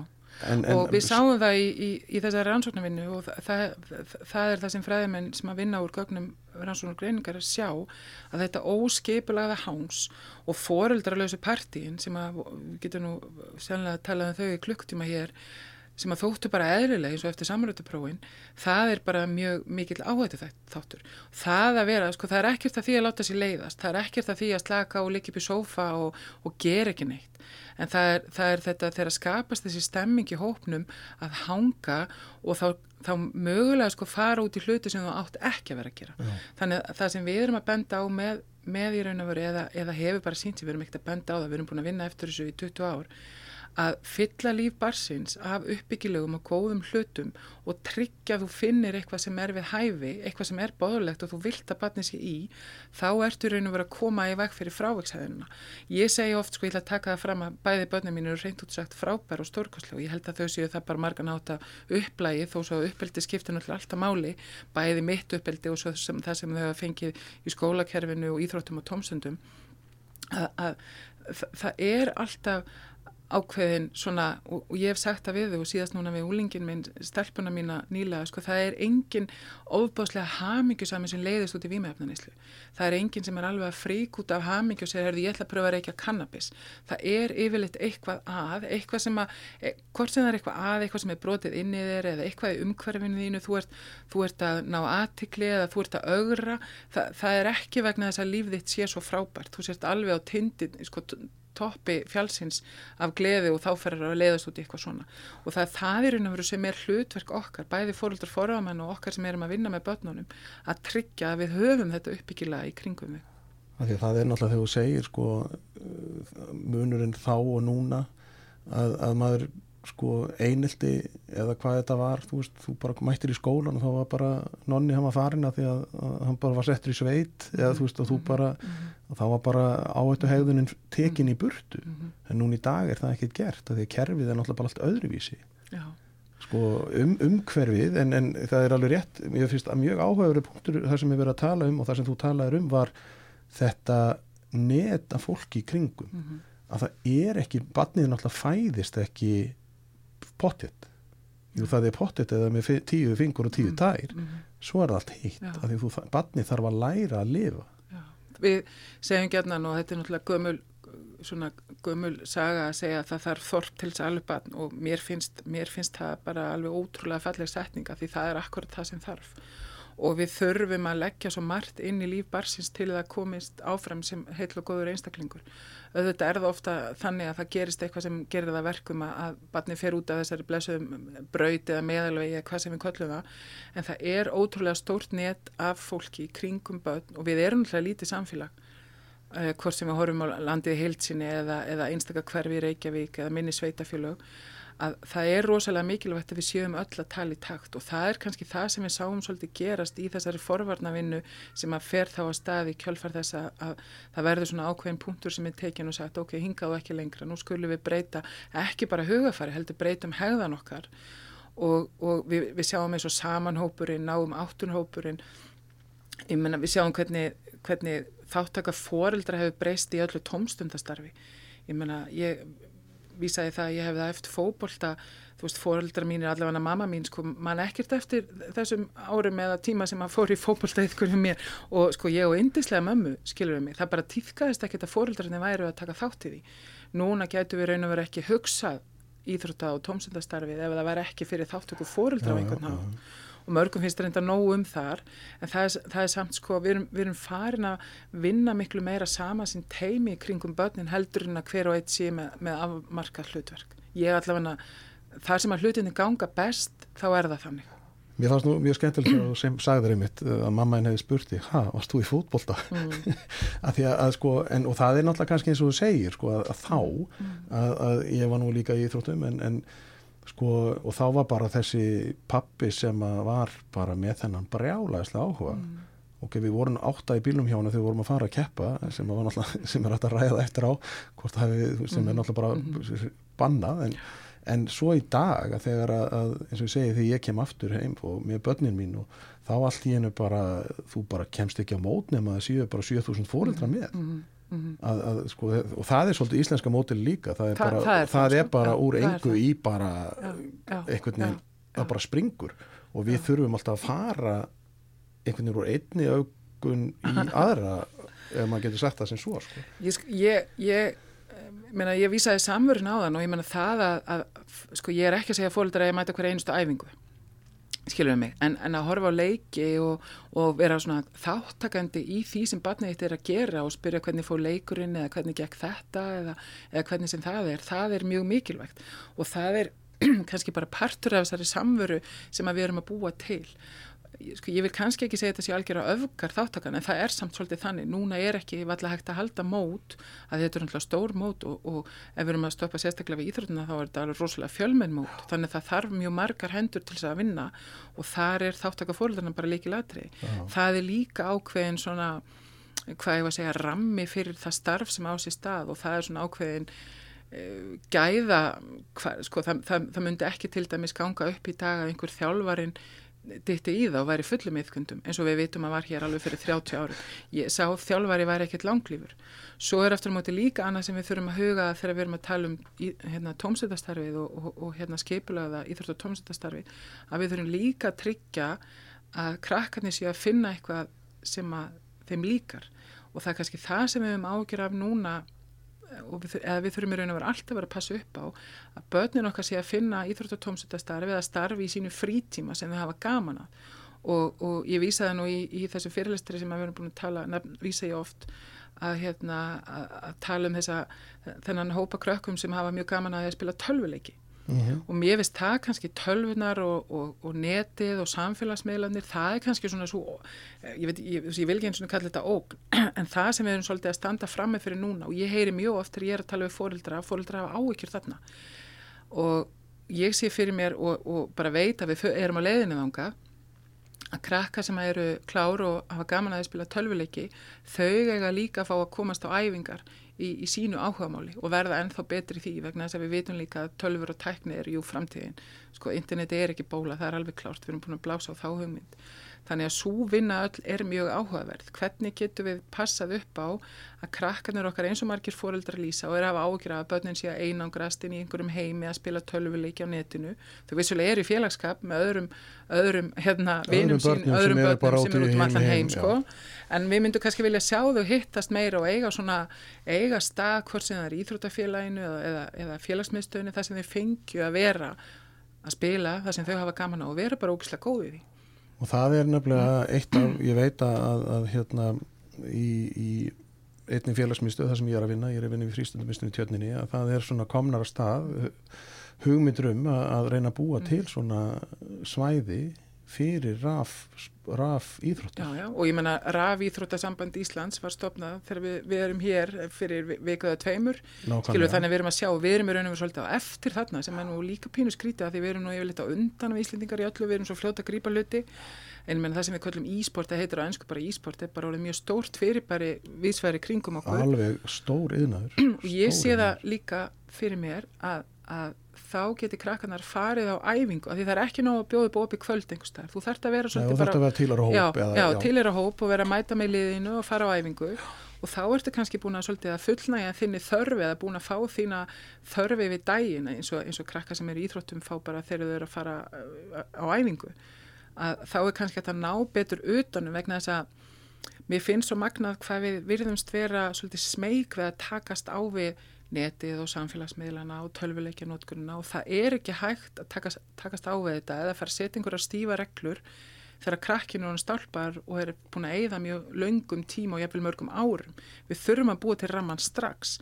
en, en, og við sáum það í, í, í þessari rannsóknarvinnu og það, það, það er það sem fræðimenn sem að vinna úr gögnum rannsóknar greiningar að sjá að þetta óskipulaða háns og foreldralösu partíin sem að við getum nú sérlega að tala um þau í klukktíma hér sem að þóttu bara eðlilega eins og eftir samrönduprófin það er bara mjög mikil áhættu þáttur. Það að vera, sko, það er ekkert að því að láta sér leiðast, það er ekkert að því að slaka og líka upp í sófa og, og gera ekki neitt. En það er, það er þetta þegar skapast þessi stemming í hópnum að hanga og þá, þá mögulega sko fara út í hluti sem þú átt ekki að vera að gera. Já. Þannig að það sem við erum að benda á með, með í raun og veru eða, eða hefur bara sínt sem við erum ekkert að benda á það, við erum búin að vinna eftir þessu í 20 ár að fylla líf barsins af uppbyggilegum og góðum hlutum og tryggja að þú finnir eitthvað sem er við hæfi, eitthvað sem er bóðulegt og þú vilt að batni sér í, þá ertu raun og verið að koma í veg fyrir frávegshæðina. Ég segi oft, sko, ég ætla að taka það fram að bæði börnum mín eru reynd útsagt frábær og stórkoslu og ég held að þau séu það bara margan átt að upplægi þó svo uppeldi skipta náttúrulega alltaf máli, bæði mitt uppeldi og sem, það sem þau hafa fengið í skólakerfinu og íþróttum og tómsundum að, að það er alltaf ákveðin svona, og, og ég hef sagt það við þau og síðast núna við úlingin minn, stelpuna mína nýlega, sko, það er engin ofbáslega hamingjusamið sem leiðist út í výmefnaníslu. Það er engin sem er alveg að frík út af hamingju og segir, herði, ég ætla að pröfa að reykja kannabis. Það er yfirleitt eitthvað að, eitthvað sem að, e, hvort sem það er eitthvað að, eitthvað sem er brotið inn í þér eða eitthvað í umhverfinu þínu, þú ert, þú ert að ná aðtikli eða þú ert að augra, það, það er ekki vegna þess að líf toppi fjálsins af gleði og þá ferir að leiðast út í eitthvað svona og það er það í raun og veru sem er hlutverk okkar, bæði fóröldur forðamenn og okkar sem erum að vinna með börnunum að tryggja að við höfum þetta uppbyggilega í kringum við. Það er náttúrulega þegar þú segir sko munurinn þá og núna að, að maður sko einildi eða hvað þetta var þú veist, þú bara mættir í skólan og þá var bara nonni hann var farin að því að, að hann bara var settur í sveit eða þú veist og þú mhm, bara mhm. og þá var bara áhættu hegðunin tekin í burtu mhm. en núna í dag er það ekkert gert að því að kerfið er náttúrulega bara allt öðruvísi Já. sko um, umhverfið en, en það er alveg rétt ég finnst að mjög áhugaður punktur þar sem við verðum að tala um og þar sem þú talaður um var þetta neta fólki í kringum mm -hmm. að það er ekki, barnið náttúrulega fæðist ekki pottitt Jú, það er pottitt eða með tíu fingur og tíu mm, tær. mm -hmm. svo er allt heitt af því þú, barni þarf að læra að lifa. Já. Við segjum gernan og þetta er náttúrulega gömul svona gömul saga að segja að það þarf þorp til þess að alveg barn og mér finnst, mér finnst það bara alveg ótrúlega falleg setninga því það er akkurat það sem þarf og við þurfum að leggja svo margt inn í líf barsins til það komist áfram sem heil og góður einstaklingur. Auðvitað er það ofta þannig að það gerist eitthvað sem gerir það verkum að barni fer út af þessari blessuðum braut eða meðalvegi eða hvað sem við köllum það. En það er ótrúlega stórt net af fólki í kringum börn og við erum alltaf lítið samfélag. Eh, hvort sem við horfum á landið heilsinni eða, eða einstakar hverfi Reykjavík eða minni sveitafjölög að það er rosalega mikilvægt að við sjöum öll að tala í takt og það er kannski það sem við sáum svolítið gerast í þessari forvarnavinnu sem að fer þá að staði kjölfar þess að það verður svona ákveðin punktur sem er tekin og sagt ok, hingaðu ekki lengra, nú skulum við breyta ekki bara hugafari, heldur breytum hegðan okkar. Og, og við, við sjáum eins og samanhópurinn, náum áttunhópurinn. Ég menna við sjáum hvernig, hvernig þáttaka foreldra hefur breyst í öllu tómstundastarfi. Ég menna, ég vísaði það að ég hefði eftir fókbólta þú veist, fóreldra mín er allavega mamma mín sko, mann ekkert eftir þessum árum eða tíma sem að fór í fókbólta eitthvað um mér. Og sko ég og indislega mömmu skilur við mig, það bara týðkaðist ekkert að fóreldrarnir væru að taka þátt í því. Núna getur við raun og verið ekki hugsað íþrótta og tómsendastarfið ef það væri ekki fyrir þáttöku fóreldra á einhvern nátt og mörgum finnst reynda nóg um þar en það er, það er samt sko við erum, við erum farin að vinna miklu meira sama sem teimi kringum börnin heldur en að hver og eitt sé með, með afmarkað hlutverk. Ég allavega þar sem að hlutinni ganga best þá er það þannig. Mér fannst nú mjög skemmtilega sem sagður einmitt að mamma henni hefði spurti, hæ, varst þú í fótbolta? Mm. [LAUGHS] að að, að, sko, en, og það er náttúrulega kannski eins og þú segir sko, að, að þá, mm. að ég var nú líka í Íþróttum en, en sko og þá var bara þessi pappi sem var bara með þennan brjálæðislega áhuga mm. ok, við vorum átta í bílum hjá hann þegar við vorum að fara að keppa sem, sem er að ræða eftir á hafi, sem er mm. náttúrulega bara mm. bannað en, en svo í dag að þegar að, að eins og ég segi þegar ég kem aftur heim og með börnin mín og þá allt í hennu bara þú bara kemst ekki á mótnum að það séu bara 7000 fóreldra mm. með mm. Mm -hmm. að, að, sko, og það er svolítið íslenska mótil líka það er Þa, bara, það er, það er sko. bara úr engu í bara já, já, einhvern veginn það bara springur og við já. þurfum alltaf að fara einhvern veginn úr einni augun í [LAUGHS] aðra ef maður getur sagt það sem svo sko. ég, ég, ég meina, ég vísaði samverðin á þann og ég menna það að, að sko ég er ekki að segja fólkdra að ég mæta hverja einustu æfingu skilur við mig, en, en að horfa á leiki og, og vera svona þáttakandi í því sem barnið eitt er að gera og spyrja hvernig fór leikurinn eða hvernig gekk þetta eða, eða hvernig sem það er, það er mjög mikilvægt. Og það er [CLEARS THROAT] kannski bara partur af þessari samveru sem við erum að búa til sko, ég vil kannski ekki segja þetta sé algjör að öfgar þáttakan en það er samt svolítið þannig. Núna er ekki valla hægt að halda mót að þetta er náttúrulega stór mót og, og ef við erum að stoppa sérstaklega við íþrótuna þá er þetta alveg rosalega fjölmenn mót. Þannig að það þarf mjög margar hendur til þess að vinna og þar er þáttaka fóröldarna bara líki latri. Það er líka ákveðin svona, hvað ég var að segja rammi fyrir það starf sem á sér stað og það er svona ákveðin uh, gæða, sko, það, það, það myndi ekki til dæmis ganga upp í dag að einhver þjálfarin ditti í það og væri fullum yfkundum eins og við vitum að var hér alveg fyrir 30 áru. Ég sá þjálfari væri ekkert langlýfur. Svo er eftir móti líka annað sem við þurfum að huga þegar við erum að tala um hérna, tómsættastarfið og, og, og hérna, skipulaða íþrótt og tómsættastarfið að við þurfum líka að tryggja að krakkarnir séu að finna eitthvað sem að þeim líkar og það er kannski það sem við höfum ágjör af núna og við, við þurfum í raun og vera alltaf að vera að passa upp á að börnin okkar sé að finna íþrótt og tómsuttastarfi eða starfi í sínu frítíma sem þau hafa gaman að og, og ég vísa það nú í, í þessu fyrirlestri sem við erum búin að tala, nefn, vísa ég oft að, hérna, að, að tala um þessa, þennan hópa krökkum sem hafa mjög gaman að spila tölvuleiki Mm -hmm. og mér finnst það kannski tölvunar og, og, og netið og samfélagsmiðlanir það er kannski svona svo ég, veit, ég, ég vil ekki eins og kalla þetta ógn [CLEARS THROAT] en það sem við erum svolítið að standa fram með fyrir núna og ég heyri mjög oft þegar ég er að tala við fórildra fórildra hafa áhyggjur þarna og ég sé fyrir mér og, og bara veit að við erum á leiðinu þanga að krakka sem eru klár og hafa gaman að spila tölvuleiki þau eiga líka að fá að komast á æfingar í, í sínu áhugamáli og verða ennþá betri því vegna þess að við vitum líka að tölfur og tækni er jú framtíðin. Sko, interneti er ekki bóla, það er alveg klárt, við erum búin að blása á þá hugmynd. Þannig að svo vinna öll er mjög áhugaverð. Hvernig getur við passað upp á að krakkarnir okkar eins og margir fóreldrar lýsa og er að hafa ágjur að börnin sé að einangrast inn í einhverjum heimi að spila tölvuleiki á netinu. Þau vissulega eru í félagskap með öðrum, öðrum hérna, vinum sín, öðrum börnum sem eru út um allan heim, heim sko. En við myndum kannski vilja sjá þau hittast meira og eiga svona, eiga stað hvort sem það er íþrótafélaginu eða, eða, eða félagsmiðstöðinu þar sem þau fengju að vera að spila þar sem þau hafa gaman á og vera bara ógislega góðið í og það er nefnilega eitt af, ég veit að, að, að hérna í, í einnig félagsmyndstöð þar sem ég er að vinna, ég er að vinna við frístundumyndstöð í tjörninni, að það er svona komnar að stað hugmyndur um að, að reyna að búa til svona svæði fyrir raf, raf íþróttar. Já, já, og ég menna raf íþróttasamband Íslands var stopnað þegar við, við erum hér fyrir vikuða tveimur, skilur þannig að við erum að sjá við erum í raun og svolítið á eftir þarna sem er nú líka pínu skrítið að því við erum nú yfirleitt á undan af Íslendingar í öllu, við erum svo fljóta að grípa luti en menn það sem við kallum e-sport, það heitir á ennsku bara e-sport, það er bara mjög stórt fyrirbæri viðsværi kringum okkur. Alveg stór yðnaður. og ég sé það líka fyrir mér að, að þá getur krakkarnar farið á æfingu af því það er ekki nóg að bjóða upp opið kvöld einhvers þar, þú þarft að vera svolítið bara... Að vera tílar á hóp. Já, eða, já, já. tílar á hóp og vera að mæta með liðinu og fara á æfingu og þá ertu kannski búin að svolítið að fullnægja þinni þörfi eða búin að fá þína þörfi við dægin eins og, eins og krakkar sem eru íþróttum fá bara þegar þau eru að fara uh, á æfingu að þá er kannski að það ná betur utanum vegna þess að mér finnst svo magnað hvað við virðumst vera svolítið smeg við að takast á við netið og samfélagsmiðlana og tölvuleikjanótkununa og það er ekki hægt að takast, takast á við þetta eða fara að setja einhverja stífa reglur þegar krakkinu hann stálpar og er búin að eigða mjög laungum tíma og jafnvel mörgum árum. Við þurfum að búa til ramman strax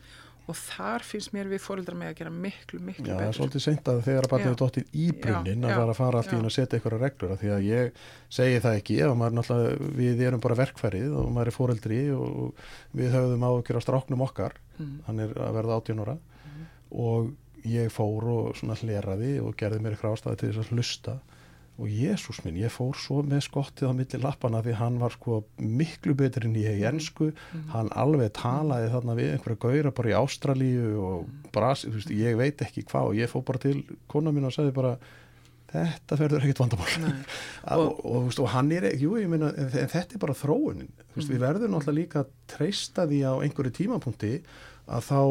og þar finnst mér við fóröldrar með að gera miklu, miklu já, betur. Já, það er svolítið seint að þegar að batnaði dóttir í brunnin að fara að fara allt í hún að setja eitthvað reglur því að ég segi það ekki ef maður náttúrulega, við erum bara verkfærið og maður er fóröldri og við ákveður á stráknum okkar mm. hann er að verða 18 ára mm. og ég fór og svona hleraði og gerði mér eitthvað ástæði til þess að hlusta og Jésús minn, ég fór svo með skottið á milli lappana því hann var sko miklu betur en ég í ennsku mm. hann alveg talaði þarna við einhverja gauðra bara í Ástralíu og mm. Brasi, þú veist, ég veit ekki hvað og ég fór bara til kona mín og sagði bara þetta verður ekkert vandamál [LAUGHS] og, og, og, og hann er ekki, jú, ég meina en þetta er bara þróunin, þú veist, mm. við verðum náttúrulega líka að treysta því á einhverju tímapunkti að þá,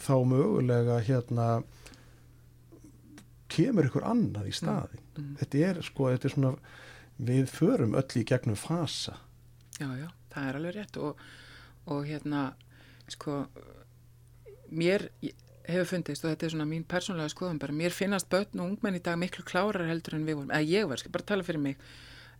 þá mögulega hérna kemur ykkur annað í staðin mm. mm. þetta er sko, þetta er svona við förum öll í gegnum fasa Já, já, það er alveg rétt og, og hérna sko mér hefur fundist og þetta er svona mín persónlega skoðum bara, mér finnast börn og ungmenn í dag miklu klárar heldur en við vorum, eða ég var, skal bara tala fyrir mig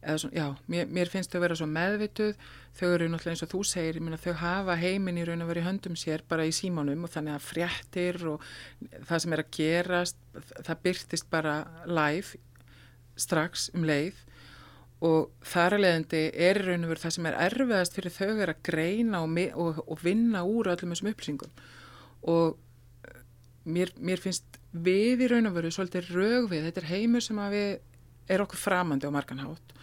Svona, já, mér, mér finnst þau að vera svo meðvituð. Þau eru náttúrulega eins og þú segir myna, þau hafa heiminn í raun og verið höndum sér bara í símánum og þannig að fréttir og það sem er að gerast það byrtist bara live strax um leið. Og þar að leiðandi er í raun og verið það sem er erfiðast fyrir þau er að greina og, og, og vinna úr öllum þessum upplýsingum. Og mér, mér finnst við í raun og verið svolítið rögvið, þetta er heimur sem að við er okkur framandi á marganhátt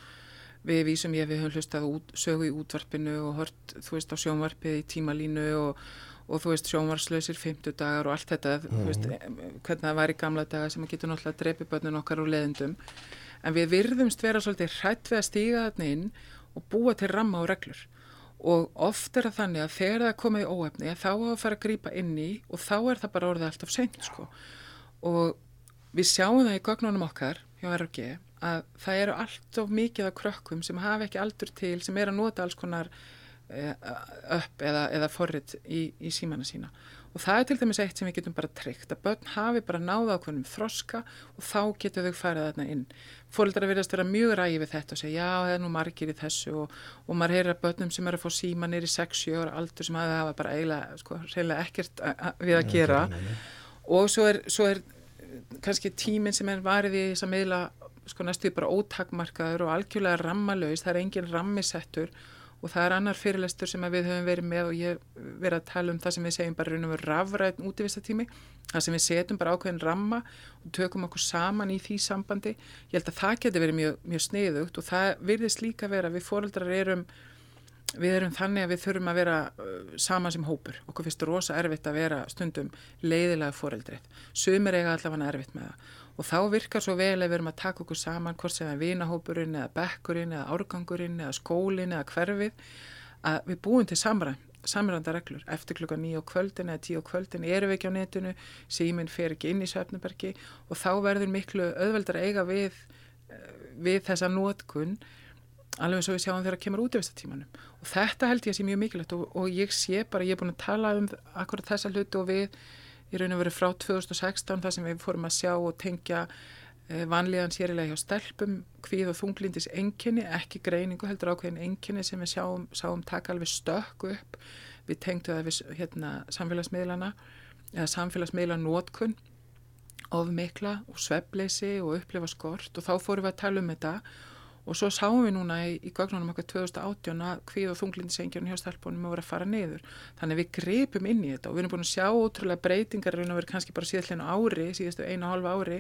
við vísum ég við höfum hlustað út, sögu í útvarpinu og hört þú veist á sjónvarpið í tímalínu og, og þú veist sjónvarslausir 50 dagar og allt þetta mm veist, mhm. hvernig það var í gamla daga sem getur náttúrulega að drepi börnun okkar úr leðendum en við virðumst vera svolítið hrætt við að stíga þarna inn og búa til ramma og reglur og oft er það þannig að þegar það er komið í óefni þá á að fara að grípa inn í og þá er það bara orðið alltaf seint sko. og við sjáum það í gögnunum okkar hjá RG að það eru alltaf mikið af krökkum sem hafa ekki aldur til sem er að nota alls konar eh, upp eða, eða forrið í, í símana sína. Og það er til dæmis eitt sem við getum bara tryggt að börn hafi bara náða ákveðnum þroska og þá getur þau farið þarna inn. Fólkdara verðast vera mjög ræði við þetta og segja já það er nú margir í þessu. Og, og maður heyrir að börnum sem eru að fá síma nýri 6-7 ára aldur sem hafa bara eiginlega sko, ekkert við að gera. og svo er, svo er kannski tíminn sem er varið í þess að meila sko næstu bara ótakmarkaður og algjörlega rammalauðis, það er engin rammisettur og það er annar fyrirlestur sem við höfum verið með og ég verið að tala um það sem við segjum bara raun og veru rafræðin útífistatími það sem við setjum bara ákveðin ramma og tökum okkur saman í því sambandi. Ég held að það getur verið mjög, mjög sniðugt og það virðist líka vera við fóreldrar erum við erum þannig að við þurfum að vera uh, saman sem hópur. Okkur finnst rosa erfitt að vera stundum leiðilega fóreldrið sumir eiga allavega erfitt með það og þá virkar svo vel að við erum að taka okkur saman hvort sem er vinahópurinn eða bekkurinn eða árgangurinn eða skólinn eða hverfið að við búum til samræm samranda reglur, eftir klukka nýja á kvöldin eða tíu á kvöldin erum við ekki á netinu síminn fer ekki inn í Svefnubergi og þá verður miklu öðveldar eiga við eh, við þessa nótkun alveg eins og við sjáum þegar það kemur út í vistatímanum og þetta held ég að sé mjög mikilvægt og, og ég sé bara, ég er búin að tala um akkurat þessa hlutu og við í raun og veru frá 2016 þar sem við fórum að sjá og tengja eh, vanlíðan sérilega hjá stelpum hvíð og þunglindis enginni, ekki greiningu heldur ákveðin enginni sem við sjáum, sjáum taka alveg stökku upp. Við tengdu það við hérna, samfélagsmiðlana eða samfélagsmiðla nótkun of mikla og svebleysi og upplifa skort. Og þá fórum við að tala um þetta og svo sáum við núna í, í gögnunum okkar 2018 að hvið og þunglindisengjarni hjá stelpunum að vera að fara niður. Þannig við greipum inn í þetta og við erum búin að sjá ótrúlega breytingar en við erum kannski bara síðan ári, síðastu einu og halva ári,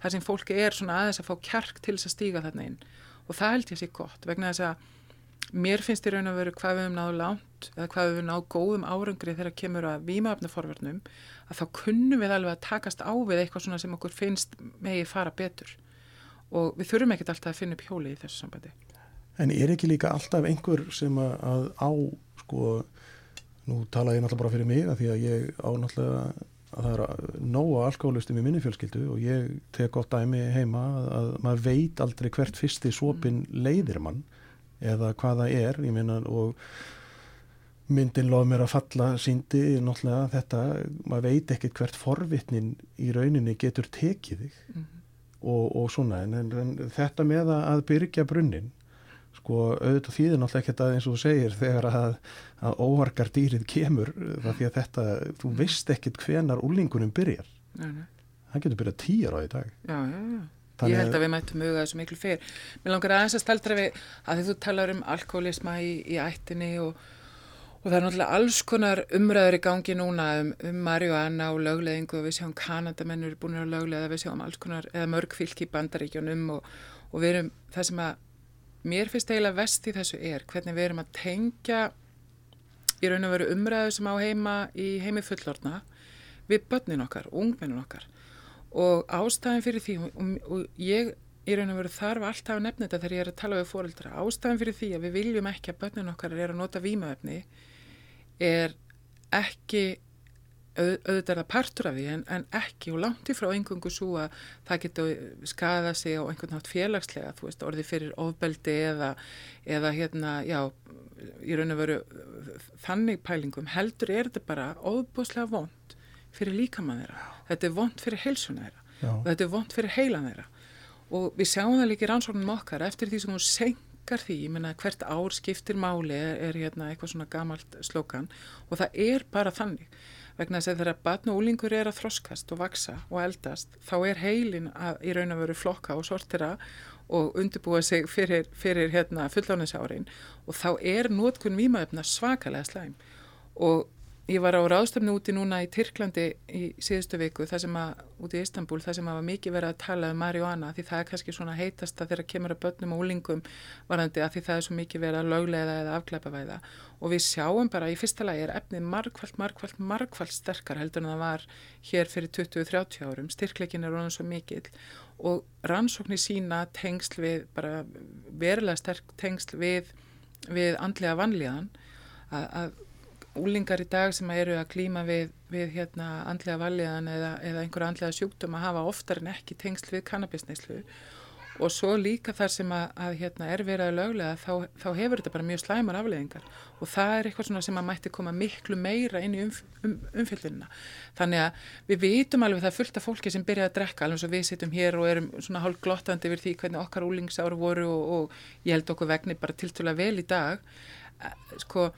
þar sem fólki er svona aðeins að fá kjark til þess að stíga þarna inn. Og það held ég sé gott vegna þess að mér finnst í raun að veru hvað við hefum náðu lánt eða hvað við hefum náðu góðum árangri þegar kemur að výmaöfnaforverðnum að þá kunnum við alveg að og við þurfum ekkert alltaf að finna upp hjóli í þessu sambandi. En er ekki líka alltaf einhver sem að á, sko, nú tala ég náttúrulega bara fyrir mig að því að ég á náttúrulega að það er nóga alkoholistum í minni fjölskyldu og ég tek gott dæmi heima að, að maður veit aldrei hvert fyrsti sopin mm. leiðir mann eða hvaða er, ég minna og myndin loð mér að falla síndi náttúrulega þetta, maður veit ekkert hvert forvitnin í rauninni getur tekið þig mm og, og svona en, en, þetta með að byrja brunnin sko auðvitað þýðir náttúrulega ekkert að eins og þú segir þegar að, að óvarkar dýrið kemur það því að þetta, þú veist ekkert hvenar úlingunum byrjar nei, nei. það getur byrjað tíjar á því dag Já, já, já Ég held að við mættum huga þessu miklu fyrr. Mér langar aðeins að staldra við að því þú talar um alkoholisma í, í ættinni og Og það er náttúrulega alls konar umræður í gangi núna um, um marihuana og lögleðingu og við sjáum Kanadamennur búin að lögleða, við sjáum alls konar, eða mörg fylki í bandaríkjónum og, og við erum, það sem að mér finnst eiginlega vest í þessu er hvernig við erum að tengja í raun og veru umræðu sem á heima í heimi fullorna við börnin okkar, ungmennin okkar. Og ástæðin fyrir því og, og ég í raun og veru þarf alltaf að nefna þetta þegar ég er að tala við fóröldra ástæðin fyrir því að við viljum ekki að börnin okkar er að nota výmaöfni er ekki auðvitað er það partur af því en, en ekki og langt ifrá engungu svo að það getur skada sig á einhvern nátt félagslega, þú veist, orði fyrir ofbeldi eða, eða hérna, já, í raun og veru þannig pælingum heldur er þetta bara ofbúslega vond fyrir líkamann þeirra, þetta er vond fyrir heilsuna þeirra. Já. og þetta er vond fyrir heilan þeirra. Og við sjáum það líka í rannsóknum okkar eftir því sem hún seng margar því, ég menna hvert ár skiptir máli er, er hérna eitthvað svona gamalt slókan og það er bara þannig. Vegna þess að þegar batn og úlingur er að þroskast og vaksa og eldast þá er heilin að í raun og veru flokka og sortira og undirbúa sig fyrir, fyrir hérna fullánisárin og þá er nótkunn výmaöfna svakalega slæm. Og ég var á ráðstöfnu úti núna í Tyrklandi í síðustu viku, það sem að, úti í Istanbul, það sem að var mikið verið að tala um marihuana, því það er kannski svona heitast að þeirra kemur að börnum og úlingum varandi að því það er svo mikið verið að löglega eða afklæpavæða og við sjáum bara í fyrsta lagi er efnið margfald, margfald, margfald sterkar heldur en það var hér fyrir 20-30 árum, styrkleikin er orðin svo mikil og rannsóknir sína tengsl við, bara verulega sterk tengsl við, við andlega vanlíðan að úlingar í dag sem eru að klíma við, við hérna, andlega valjaðan eða, eða einhverja andlega sjúkdum að hafa oftar en ekki tengsl við kannabisneislu og svo líka þar sem að, að hérna, er verið að löglega þá, þá hefur þetta bara mjög slæmar afleðingar og það er eitthvað sem að mætti koma miklu meira inn í um, um, umfjöldunina. Þannig að við vitum alveg það fullt af fólki sem byrjaði að drekka alveg eins og við sittum hér og erum svona hálf glottandi yfir því hvernig okkar úlingsáru voru og, og ég held okkur vegni bara tiltúlega vel í dag. Eh, sko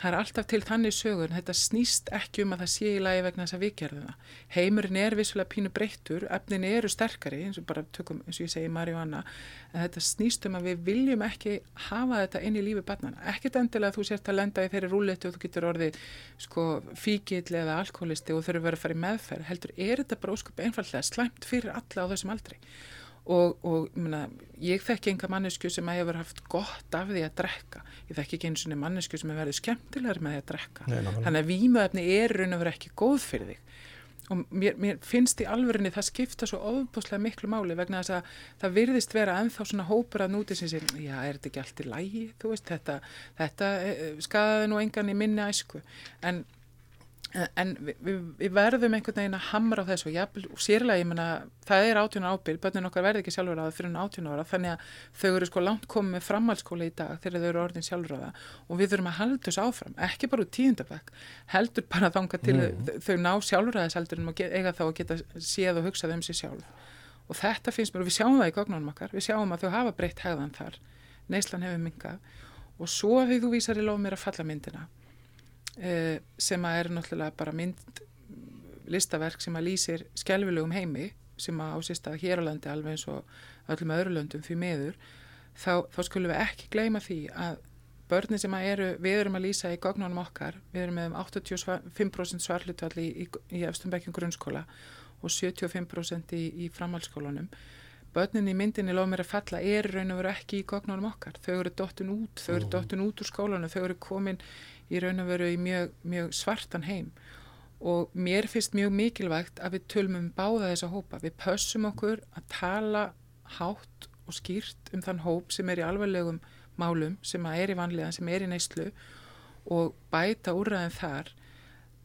það er alltaf til þannig sögur þetta snýst ekki um að það sé í lagi vegna þess að við gerðum það. Heimurinn er vissulega pínu breyttur, efnin eru sterkari eins og bara tökum, eins og ég segi Marjóanna en þetta snýst um að við viljum ekki hafa þetta inn í lífi barnana ekkert endilega að þú sért að lenda í þeirri rúletu og þú getur orðið sko fíkil eða alkoholisti og þurfur verið að fara í meðferð heldur er þetta bara ósköp einfallega slæmt fyrir alla á þessum aldrei og, og myrna, ég þekki enga mannesku sem hefur haft gott af því að drekka. Ég þekki ekki eins og mannesku sem hefur verið skemmtilegar með því að drekka. Nei, þannig að výmuefni er raun og verið ekki góð fyrir þig. Og mér, mér finnst í alverðinni það skipta svo ofbúslega miklu máli vegna þess að það virðist vera enþá svona hópur að núti sem segir, já er þetta ekki allt í lægi þú veist þetta, þetta eh, skadaði nú engan í minni æsku. En en við, við, við verðum einhvern veginn að hamra á þessu og, og sérlega ég menna það er átjónar ábyrg, börnin okkar verði ekki sjálfur fyrir átjónar ára þannig að þau eru sko langt komið með framhalskóla í dag þegar þau eru orðin sjálfur ára og við þurfum að halda þessu áfram, ekki bara úr tíundabæk heldur bara þanga til mm. þau ná sjálfur aðeins heldur um að eiga þá að geta séð og hugsað um sig sjálf. Og þetta finnst mér og við sjáum það í gognunum okkar við sjáum að þau hafa breytt hegðan þar neyslan hefur mingað og svo hefur þú vísar í lof mér að falla myndina sem að er náttúrulega bara mynd listaverk sem að lýsir skjálfilegum heimi sem að ásist að hér á landi alveg eins og öllum öðru löndum fyrir meður þá, þá skulum við ekki gleyma því að börni sem að eru, við erum að lýsa í gognunum okkar, við erum með um 85% svarlutvall í, í, í efstumbekkjum grunnskóla og 75% í, í framhalskólanum börnin í myndinni lof mér að falla er raun og veru ekki í gognunum okkar. Þau eru dóttun út, þau eru dóttun út úr skólanum þau eru komin í raun og veru í mjög, mjög svartan heim og mér finnst mjög mikilvægt að við tölum um báða þessa hópa. Við pössum okkur að tala hátt og skýrt um þann hóp sem er í alveglegum málum, sem er í vanlega, sem er í neyslu og bæta úrraðin þar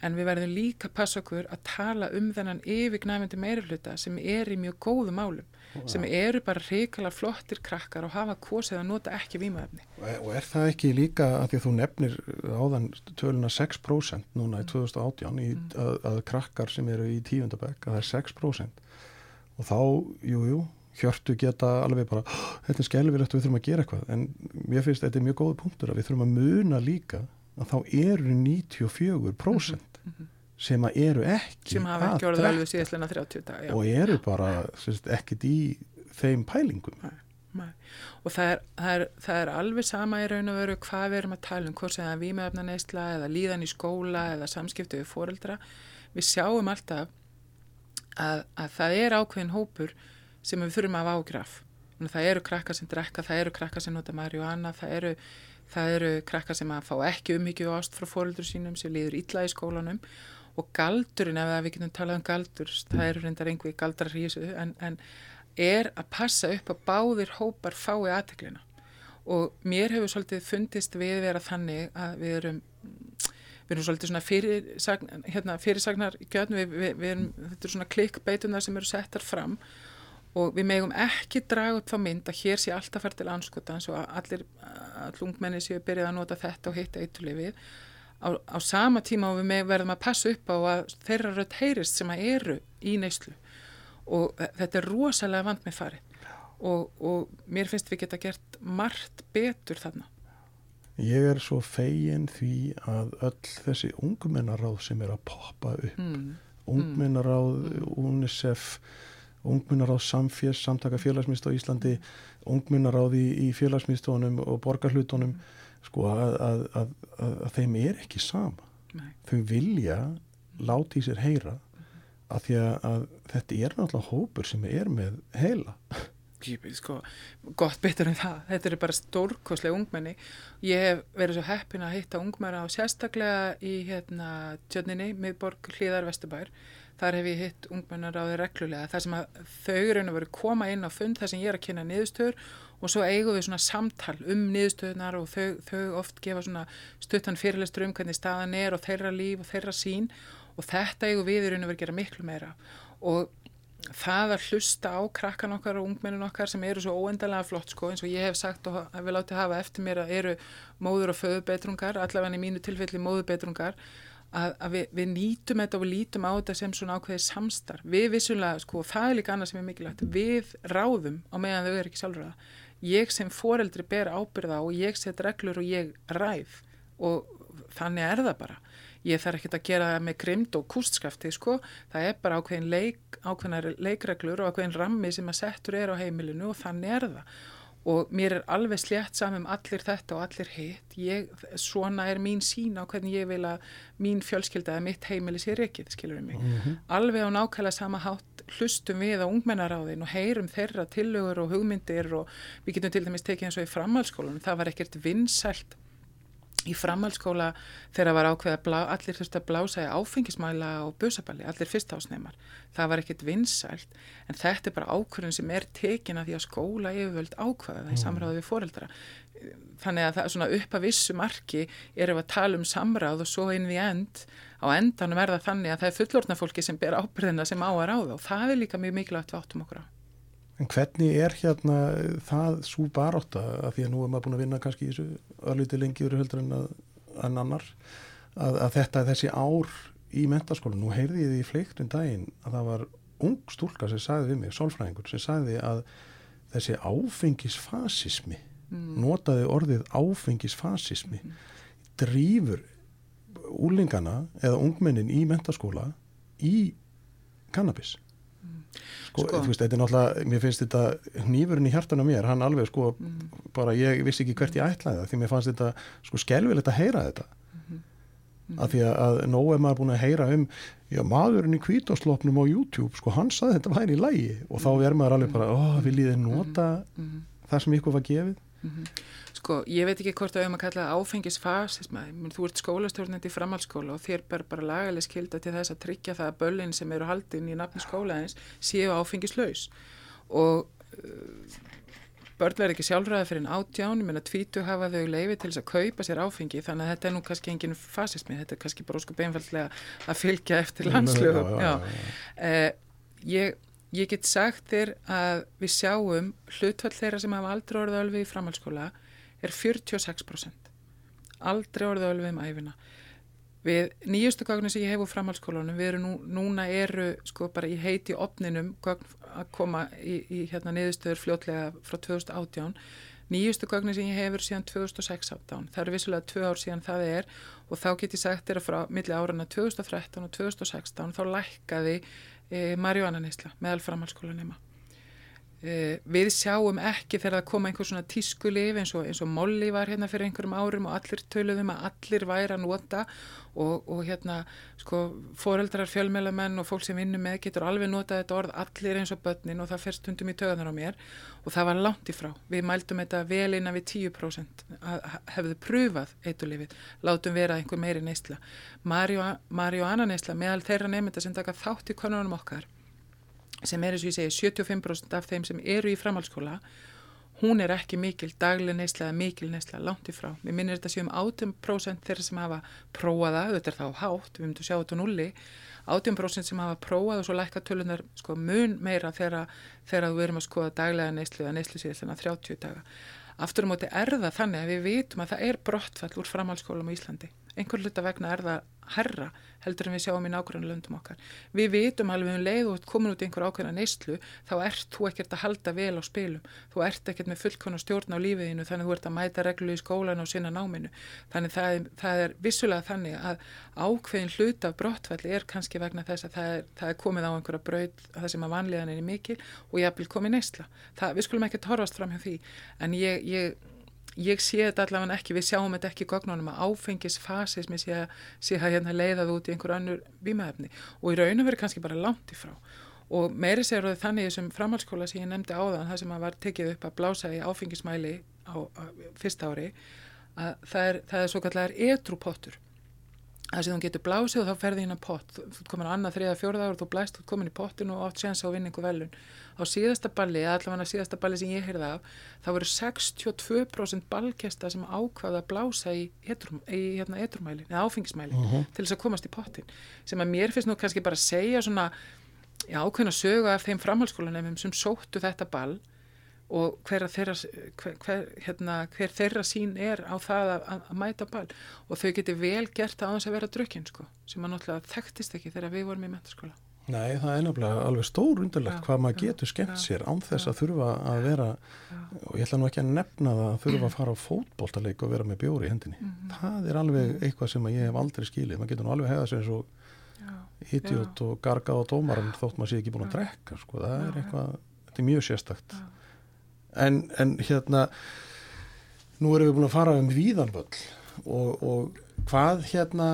en við verðum líka að passa okkur að tala um þennan yfirgnæfandi meirfluta sem er í mjög góðu málum sem eru bara reykjala flottir krakkar og hafa kosið að nota ekki výmaöfni. Og er það ekki líka að því að þú nefnir áðan töluna 6% núna í 2018 í, mm. að, að krakkar sem eru í tíundabæk að það er 6% og þá, jújú, jú, hjörtu geta alveg bara, þetta er skelvilegt og við þurfum að gera eitthvað en mér finnst þetta er mjög góð punktur að við þurfum að muna líka að þá eru 94% mm -hmm sem að eru ekki sem hafa ekki orðið alveg síðastlega 30 dag já. og eru bara sérst, ekkit í þeim pælingum. Nei, nei. og það er, það, er, það er alveg sama í raun og veru hvað við erum að tala um hvort sem það er výmöfna neysla eða líðan í skóla eða samskiptu við fóreldra við sjáum alltaf að, að það er ákveðin hópur sem við þurfum að ágraf. Það eru krakkar sem drekka, það eru krakkar sem nota marihuana, það eru það eru krakkar sem að fá ekki umhyggju ást frá fóreldur sínum sem líður illa í skólanum. Og galdurinn, ef við getum talað um galdur það eru reyndar einhverjir galdrar í þessu en, en er að passa upp að báðir hópar fái aðteklina og mér hefur svolítið fundist við vera þannig að við erum við erum svolítið svona fyrirsagnar, hérna, fyrirsagnar við, við, við erum, þetta er svona klikkbeitunar sem eru settar fram. og við megum ekki draga upp þá mynd að hér sé alltaf fært til anskotans og allir, all ungmenni séu byrjað að nota þetta og hitta eitulefið á, á sama tíma og við verðum að passa upp á að þeirra rött heyrist sem að eru í neyslu. Og þetta er rosalega vand með fari og, og mér finnst við geta gert margt betur þarna. Ég er svo fegin því að öll þessi ungmennaráð sem er að poppa upp. Mm. ungmennaráð, mm. UNICEF ungmennaráð samférs, samtaka félagsmyndstóð í Íslandi ungmennaráð í, í félagsmyndstónum og borgarhlutónum sko að, að, að, að þeim er ekki sama. Nei. þau vilja láti í sér heyra að því að, þetta er náttúrulega hópur sem er með heila. Sko, gott betur en það. Þetta eru bara stórkoslega ungmenni. Ég hef verið svo heppin að hitta ungmenni á sérstaklega í hérna tjötninni, miðborg hlýðar Vesturbær þar hef ég hitt ungmennar á því reglulega. Þar sem að þau raun og veru koma inn á fund þar sem ég er að kynna niðurstöður og svo eigum við svona samtal um niðurstöðunar og þau, þau oft gefa svona stuttan fyrirlestur um hvernig staðan er og þeirra líf og þeirra sín og þetta eigum við raun og veru gera miklu meira. Og það að hlusta á krakkan okkar og ungmennin okkar sem eru svo óendalega flott sko eins og ég hef sagt og við látið hafa eftir mér að eru móður og föðubetrungar allavega í mínu tilfelli móðubetrungar að, að við, við nýtum þetta og við lítum á þetta sem svona ákveðið samstarf. Við vissulega sko það er líka annað sem er mikilvægt. Við ráðum á meðan þau eru ekki sjálfur ég sem foreldri ber ábyrða og ég set reglur og ég ræð. Og þannig er það bara. Ég þarf ekki að gera það með grimd og kústskafti sko, það er bara ákveðin leik, ákveðinar leikreglur og ákveðin rammi sem að settur er á heimilinu og þannig er það og mér er alveg slétt saman um allir þetta og allir hitt ég, svona er mín sín á hvernig ég vil að mín fjölskylda eða mitt heimili sé reikið, skilur við mig mm -hmm. alveg á nákvæmlega sama hátt hlustum við á ungmennaráðin og heyrum þeirra tillögur og hugmyndir og við getum til dæmis tekið eins og í framhalskólanum það var ekkert vinsælt í framhalskóla þegar var ákveð að blá, allir þurfti að blása í áfengismæla og busaballi, allir fyrstásneimar það var ekkert vinsælt en þetta er bara ákvörðun sem er tekin að því að skóla yfirvöld ákveða það í mm. samráðu við foreldra. Þannig að það svona upp að vissu marki erum við að tala um samráð og svo inn við end. Á endanum er það þannig að það er fullorðna fólki sem ber ábyrðina sem á að ráða og það er líka mjög mikilvægt við áttum okkur á En hvernig er hérna það svo baróta að því að nú er maður búin að vinna kannski í þessu örlíti lengi yfir höldur en, en annar að, að þetta er þessi ár í mentaskóla, nú heyrði ég því í fleiktun daginn að það var ung stúlka sem sagði við mig, sólfræðingur, sem sagði að þessi áfengisfasismi mm. notaði orðið áfengisfasismi mm. drýfur úlingana eða ungmennin í mentaskóla í kannabis Sko, sko. Veist, þetta er náttúrulega, mér finnst þetta nýfurinn í hjartan á mér, hann alveg sko mm. bara ég vissi ekki hvert ég ætlaði það því mér fannst þetta sko skelvilegt að heyra þetta mm -hmm. af því að, að nóg er maður búin að heyra um já maðurinn í kvításlopnum á YouTube sko hann saði þetta væri í lægi og þá er maður alveg bara, ó vil ég þið nota mm -hmm. það sem ykkur var gefið -hmm. Sko, ég veit ekki hvort að höfum að kalla það áfengisfasisma, þú ert skólastjórnandi í framhaldsskóla og þér ber bara lagalega skilda til þess að tryggja það að börlinn sem eru haldinn í nafni skólaðins séu áfengislaus. Og uh, börn verður ekki sjálfræði fyrir en átján, ég menna tvítu hafa þau leiði til þess að kaupa sér áfengi. Þannig að þetta er nú kannski enginn fasismi, þetta er kannski bara sko beinfaldlega að fylgja eftir landslögum. Uh, ég, ég get sagt þér að við sjáum hlutfall þeirra sem hafa aldrei orðið alveg í framhaldsskóla er 46%. Aldrei orðið alveg um æfina. Við nýjustu gögnu sem ég hef úr framhalskólanum, við erum nú, núna eru sko bara í heiti opninum að koma í, í hérna niðurstöður fljótlega frá 2018. Nýjustu gögnu sem ég hefur síðan 2016. Það eru vissulega tvö ár síðan það er og þá get ég sagt þér að frá milli árana 2013 og 2016 þá lækkaði e, Marjóana Neisla meðal framhalskólanema. Uh, við sjáum ekki þegar það koma einhver svona tískulif eins og, eins og Molly var hérna fyrir einhverjum árum og allir töluðum að allir væri að nota og, og hérna sko foreldrar, fjölmjölamenn og fólk sem vinnum með getur alveg notað þetta orð allir eins og börnin og það fyrst hundum í töðanar á mér og það var langt ifrá. Við mældum þetta vel innan við 10% að hefðu pröfað eitulifið, látum vera einhver meiri neysla. Marjo Anna neysla meðal þeirra nefnda sem taka þátt í konunum okkar sem er eins og ég segi 75% af þeim sem eru í framhalskóla hún er ekki mikil dagleg neysla eða mikil neysla langt ifrá. Mér minnir þetta séum 80% þeirra sem hafa prófaða, þetta er þá hátt, við myndum sjá þetta núli, 80% sem hafa prófað og svo lækka tölunar sko, mun meira þegar, við erum að skoða daglega neyslu eða neyslu síðan 30 daga. Aftur á móti er það þannig að við vitum að það er brottfall úr framhalskólum í Íslandi. Einhver hluta vegna er það herra heldur en við sjáum í nákvæmlega löndum okkar. Við vitum alveg um leið og komin út í einhver ákveðna neyslu þá ert þú ekkert að halda vel á spilum. Þú ert ekkert með fullkvæmna stjórn á lífiðinu þannig þú ert að mæta reglu í skólan og sinna náminu. Þannig það er, það er vissulega þannig að ákveðin hlut af brottfalli er kannski vegna þess að það er, það er komið á einhverja braud það sem að vanlíðan er mikil og ég vil komið neysla. Það, við skulum ekki torfast fram hjá því en ég, ég ég sé þetta allavega ekki, við sjáum þetta ekki í gögnunum að áfengisfasismi sé, sé að hérna leiðað út í einhver annur vímaefni og í raun og veru kannski bara langt ifrá og meiri sér og þannig þessum framhalskóla sem ég nefndi áðan, það sem að var tekið upp að blása í áfengismæli á, á fyrsta ári, að það er, það er svo kallar etrupottur það sem þú getur blásið og þá ferði hérna pott. Þú komin á annað, þriða, fjórða ára, þú blæst þú komin í pottinu og átt séns á vinningu velun á síðasta balli, allavega síðasta balli sem ég heyrði af, þá voru 62% ballkesta sem ákvaða að blása í, etrum, í hérna, etrumæli, eða áfengismæli uh -huh. til þess að komast í pottin, sem að mér finnst nú kannski bara að segja svona ákveðin að söga af þeim framhalskólanefnum sem sóttu þetta ball og hver þeirra, hver, hérna, hver þeirra sín er á það að, að, að mæta ball og þau geti vel gert að þess að vera drukkin sko, sem að náttúrulega þekktist ekki þegar við vorum í mentaskóla. Nei, það er náttúrulega alveg stór undirlegt hvað maður getur skemmt sér án þess að þurfa að vera og ég ætla nú ekki að nefna það að þurfa að [CLEARS THROAT] fara á fótbóltaleik og vera með bjóri í hendinni. Mm -hmm. Það er alveg mhm. eitthvað sem ég hef aldrei skilið. Maður getur nú alveg hegða sér eins og idiot og gargað á dómarum þótt maður sé ekki búin að drekka sko. það er eitthvað, þetta er mjög sérstakt en, en hérna nú erum við búin að fara um víðanvöld og, og hvað hérna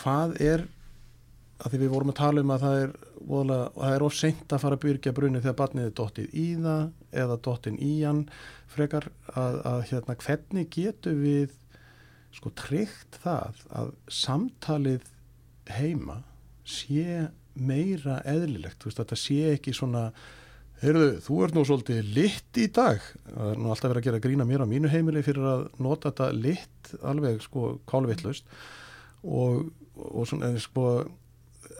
hvað er að því við vorum að tala um að það er voðalega, það er óseint að fara að byrja brunni þegar barnið er dottið í það eða dottin í hann frekar að, að hérna hvernig getur við sko tryggt það að samtalið heima sé meira eðlilegt, þú veist þetta sé ekki svona heyrðu, þú ert nú svolítið litt í dag. Það er nú alltaf verið að gera grína mér á mínu heimili fyrir að nota þetta litt alveg sko kálvittlust og, og svona sko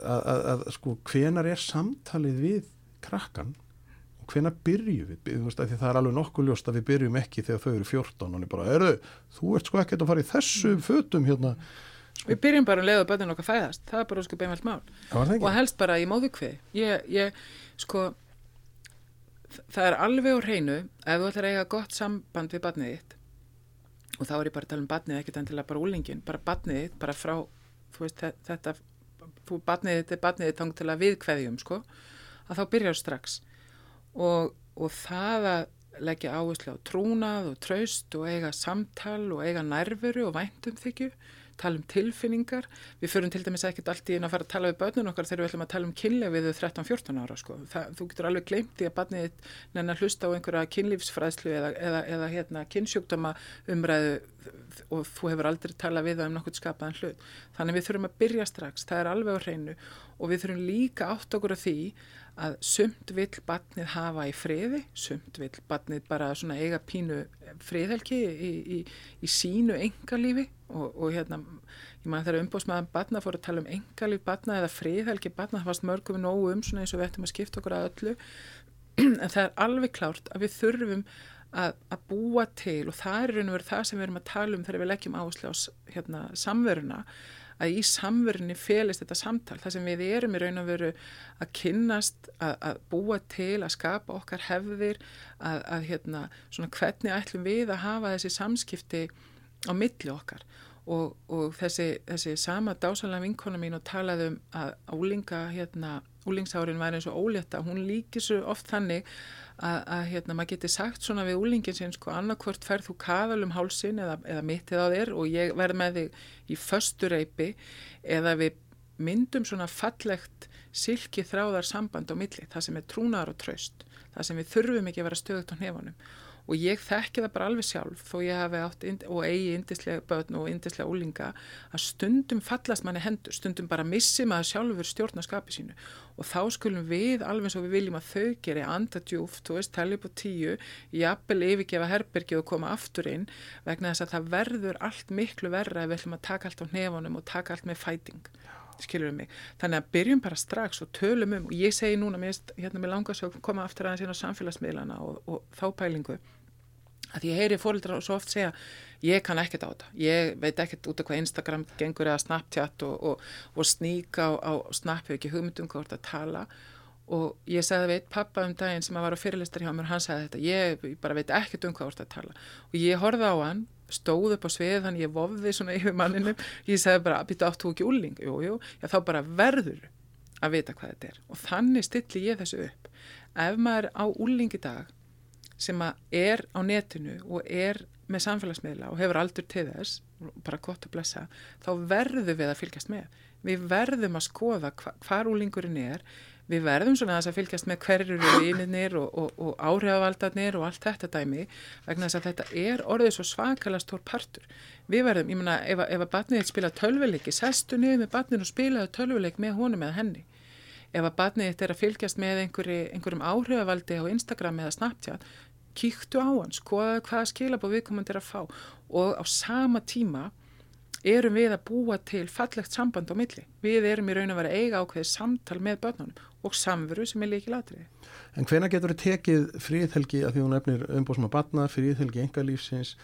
að, að, að sko hvenar er samtalið við krakkan og hvenar byrjum við, þú veist að því það er alveg nokkuð ljóst að við byrjum ekki þegar þau eru 14 og er bara, heyrðu, þú ert sko ekkert að fara í þessu fötum hérna. Við byrjum bara að leiða bönnum okkar fæðast, það er bara sko beinveld mál. Og helst bara í móðukvið. Ég, ég, sko, það er alveg úr hreinu ef þú ætlar að eiga gott samband við barnið þitt og þá er ég bara að tala um barnið, ekkert endilega bara úlingin, bara barnið þitt, bara frá, þú veist, þetta, þú barnið þitt er barnið þitt til að viðkveðjum, sko, að þá byrjar strax. Og, og það að leggja áherslu á trúnað og traust og eiga samtal og eiga nærveru og væntum þykju tala um tilfinningar, við förum til dæmis ekkert allt í einu að fara að tala við börnun okkar þegar við ætlum að tala um kynlega við 13-14 ára sko. Það, þú getur alveg glemt í að barnið nenn að hlusta á einhverja kynlífsfræðslu eða, eða, eða hérna, kynnsjúkdama umræðu og þú hefur aldrei talað við það um nokkur skapaðan hlut. Þannig við þurfum að byrja strax, það er alveg á hreinu og við þurfum líka átt okkur af því að sumt vill barnið hafa í friði, sumt vill barnið bara eiga pínu friðhelgi í, í, í sínu engalífi og, og hérna, ég maður þegar umbóðsmaðan barna fór að tala um engalíf barna eða friðhelgi barna, það varst mörgum nógu um svona eins og við ættum að skipta okkur að öllu. [CLEARS THROAT] En það er alveg klárt að við þurfum að, að búa til og það er raun og verið það sem við erum að tala um þegar við leggjum áherslu á hérna, samveruna að í samverðinni félist þetta samtal. Þar sem við erum í raun og veru að kynnast, að, að búa til að skapa okkar hefðir að, að hérna, svona hvernig ætlum við að hafa þessi samskipti á milli okkar. Og, og þessi, þessi sama dásalega vinkona mín og talaði um að úlinga hérna, úlingsárin var eins og ólétta, hún líkir svo oft þannig að, að hérna, maður geti sagt svona við úlingin sinn sko annarkvört ferð þú kaðal um hálsin eða, eða mittið á þér og ég verð með þig í föstureipi eða við myndum svona fallegt silki þráðar samband á milli, það sem er trúnar og traust, það sem við þurfum ekki að vera stöðut á hnefunum og ég þekki það bara alveg sjálf þó ég hafi átt og eigi indislega börn og indislega úlinga að stundum fallast manni hendur, stundum bara missi maður sjálfur stjórnaskapi sínu. Og þá skulum við alveg svo við viljum að þau geri andadjúft, þú veist, tellið på tíu jafnvel yfirgefa herbergi og koma aftur inn vegna þess að það verður allt miklu verra ef við ætlum að taka allt á nefunum og taka allt með fæting. Skilur við mig, þannig að byrjum bara strax og tölum um, og ég segi núna mér, hérna langar svo að koma aftur aðeins inn á samfélagsmiðlana og, og þá pælingu að ég heyri fólkdra og svo oft segja ég kann ekkert á þetta, ég veit ekkert út af hvað Instagram gengur eða Snapchat og, og, og sníka á, á Snap ekki hugmyndum hvort að tala. Og ég segði veit pappa um daginn sem var á fyrirlistar hjá mér, hann segði þetta ég bara veit ekkert um hvað hvort að tala. Og ég horfði á hann, stóð upp á svið þannig ég vofði svona yfir manninum. Ég segði bara, býttu áttu ekki úling jújú, já þá bara verður að vita hvað þetta er. Og þannig stilli ég þessu upp. Ef maður á úling í dag sem er á netinu og er með samfélagsmiðla og hefur aldur til þess, bara gott að blessa, þá verðum við að fylgjast með. Við verðum að skoða hva, hvar úlingurinn er, við verðum svona að fylgjast með hverjur eru vininir og, og, og áhrifavaldarnir og allt þetta dæmi vegna þess að þetta er orðið svo svakalega stór partur. Við verðum, ég menna, ef, að batnið spila tölvuleiki, sestu niður með batninu og spilaðu tölvuleik með honum eða henni. Ef að batnið er að fylgjast með einhverju, einhverjum áhrifavaldi á Instagram eða Snapchat, kíktu á hans, skoða hvaða skilabóð viðkomandi er að fá og á sama tíma erum við að búa til fallegt samband á milli. Við erum í raun að vera eiga ákveðið samtal með börnunum og samveru sem er líkið latriði. En hvena getur þið tekið fríðhelgi að því hún efnir umbúsma batna, fríðhelgi engalífsins,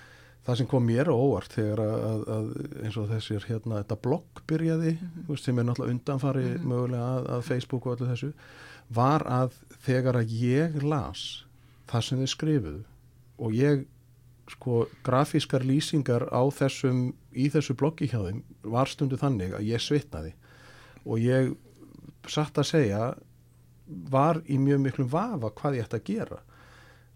það sem kom mér óvart þegar að, að eins og þessir hérna þetta blogg byrjaði, mm -hmm. sem er náttúrulega undanfari mm -hmm. mögulega að, að Facebook og allir þessu, var að þegar að ég las það sem þið skrifuðu og ég sko grafískar lýsingar á þessum, í þessu bloggi hjá þeim var stundu þannig að ég svitnaði og ég satt að segja var í mjög miklum vafa hvað ég ætti að gera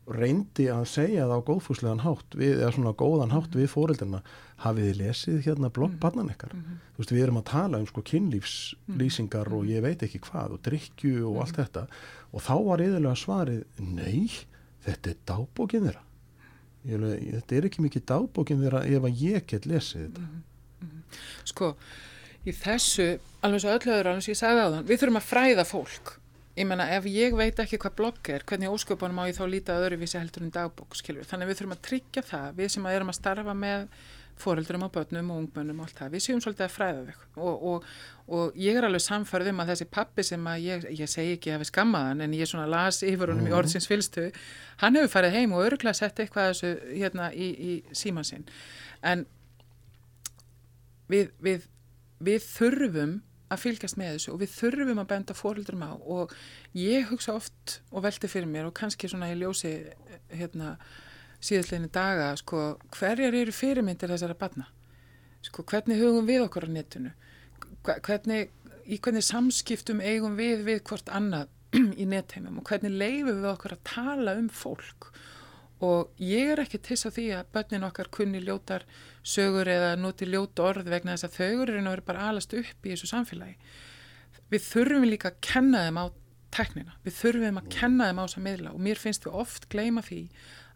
reyndi að segja það á góðfúslegan hátt við, eða svona góðan hátt við fórildina hafið þið lesið hérna bloggbannan ykkar? Mm -hmm. þú veist við erum að tala um sko kynlífslýsingar mm. -hmm. og ég veit ekki hvað og drikju og mm. -hmm. allt þetta. Og þá var yfirlega svarið nei, þetta er dábókinn þeirra. Ég, þetta er ekki mikið dábókinn þeirra ef að ég get lesið þetta. Sko í þessu, alveg svo öllu öðru alveg sem ég sagði á þann, við þurfum að fræða fólk ég menna ef ég veit ekki hvað blogg er hvernig ósköpunum á ég þá líta öðruvísi heldur en dagbók, skilur, þannig við þurfum að tryggja það, við sem að erum að starfa með fóreldurum á börnum og ungmönnum og allt það, við séum svolítið að fræða þau og, og, og ég er alveg samfarið um að þessi pappi sem að ég, ég segi ekki að við skammaðan en ég svona las yfir honum mm -hmm. í mhm. orðsins fylstu, hann hefur farið heim og öruglega sett eitthvað þessu hérna í, í símansinn en við, við við þurfum að fylgjast með þessu og við þurfum að benda fóröldurum á og ég hugsa oft og velti fyrir mér og kannski svona ég ljósi hérna síðastleginni daga sko hverjar eru fyrirmyndir þessara batna sko hvernig hugum við okkur á netinu? Hvernig, í hvernig samskiptum eigum við við hvort annað [CLEARS THROAT] í netheimum og hvernig leifum við okkur að tala um fólk og ég er ekki þess að því að börnin okkar kunni ljótar sögur eða noti ljóta orð vegna þess að þau eru að vera bara alast upp í þessu samfélagi. Við þurfum líka að kenna þeim á teknina, við þurfum að kenna þeim á þessa miðla og mér finnst við oft gleima því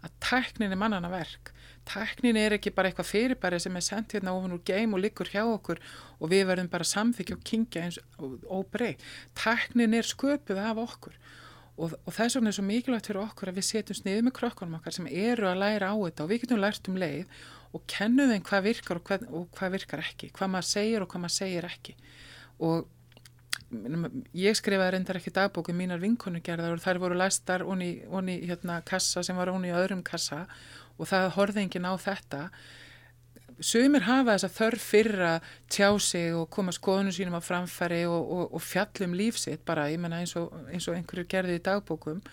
að teknin er mannana verk. Teknin er ekki bara eitthvað fyrirbæri sem er sendt hérna ofan úr geim og liggur hjá okkur og við verðum bara samþykja og kingja eins og brey. Teknin er sköpuð af okkur og, og þess vegna er svo mikilvægt fyrir okkur að við setjum sniðið með krökkunum okkar sem eru að læra á þetta og við getum lært um leið og kennum þeim hvað virkar og hvað, og hvað virkar ekki, hvað maður segir og hvað maður segir ekki. Og ég skrifaði reyndar ekki dagbóku mínar vinkonugerðar og þær voru læstar onni, onni hérna kassa sem var onni í öðrum kassa og það horði engin á þetta Sumir hafa þess að þörf fyrir að tjá sig og koma skoðunum sínum á framfæri og, og, og fjallum lífsitt bara, ég menna eins og, eins og einhverju gerði í dagbókum.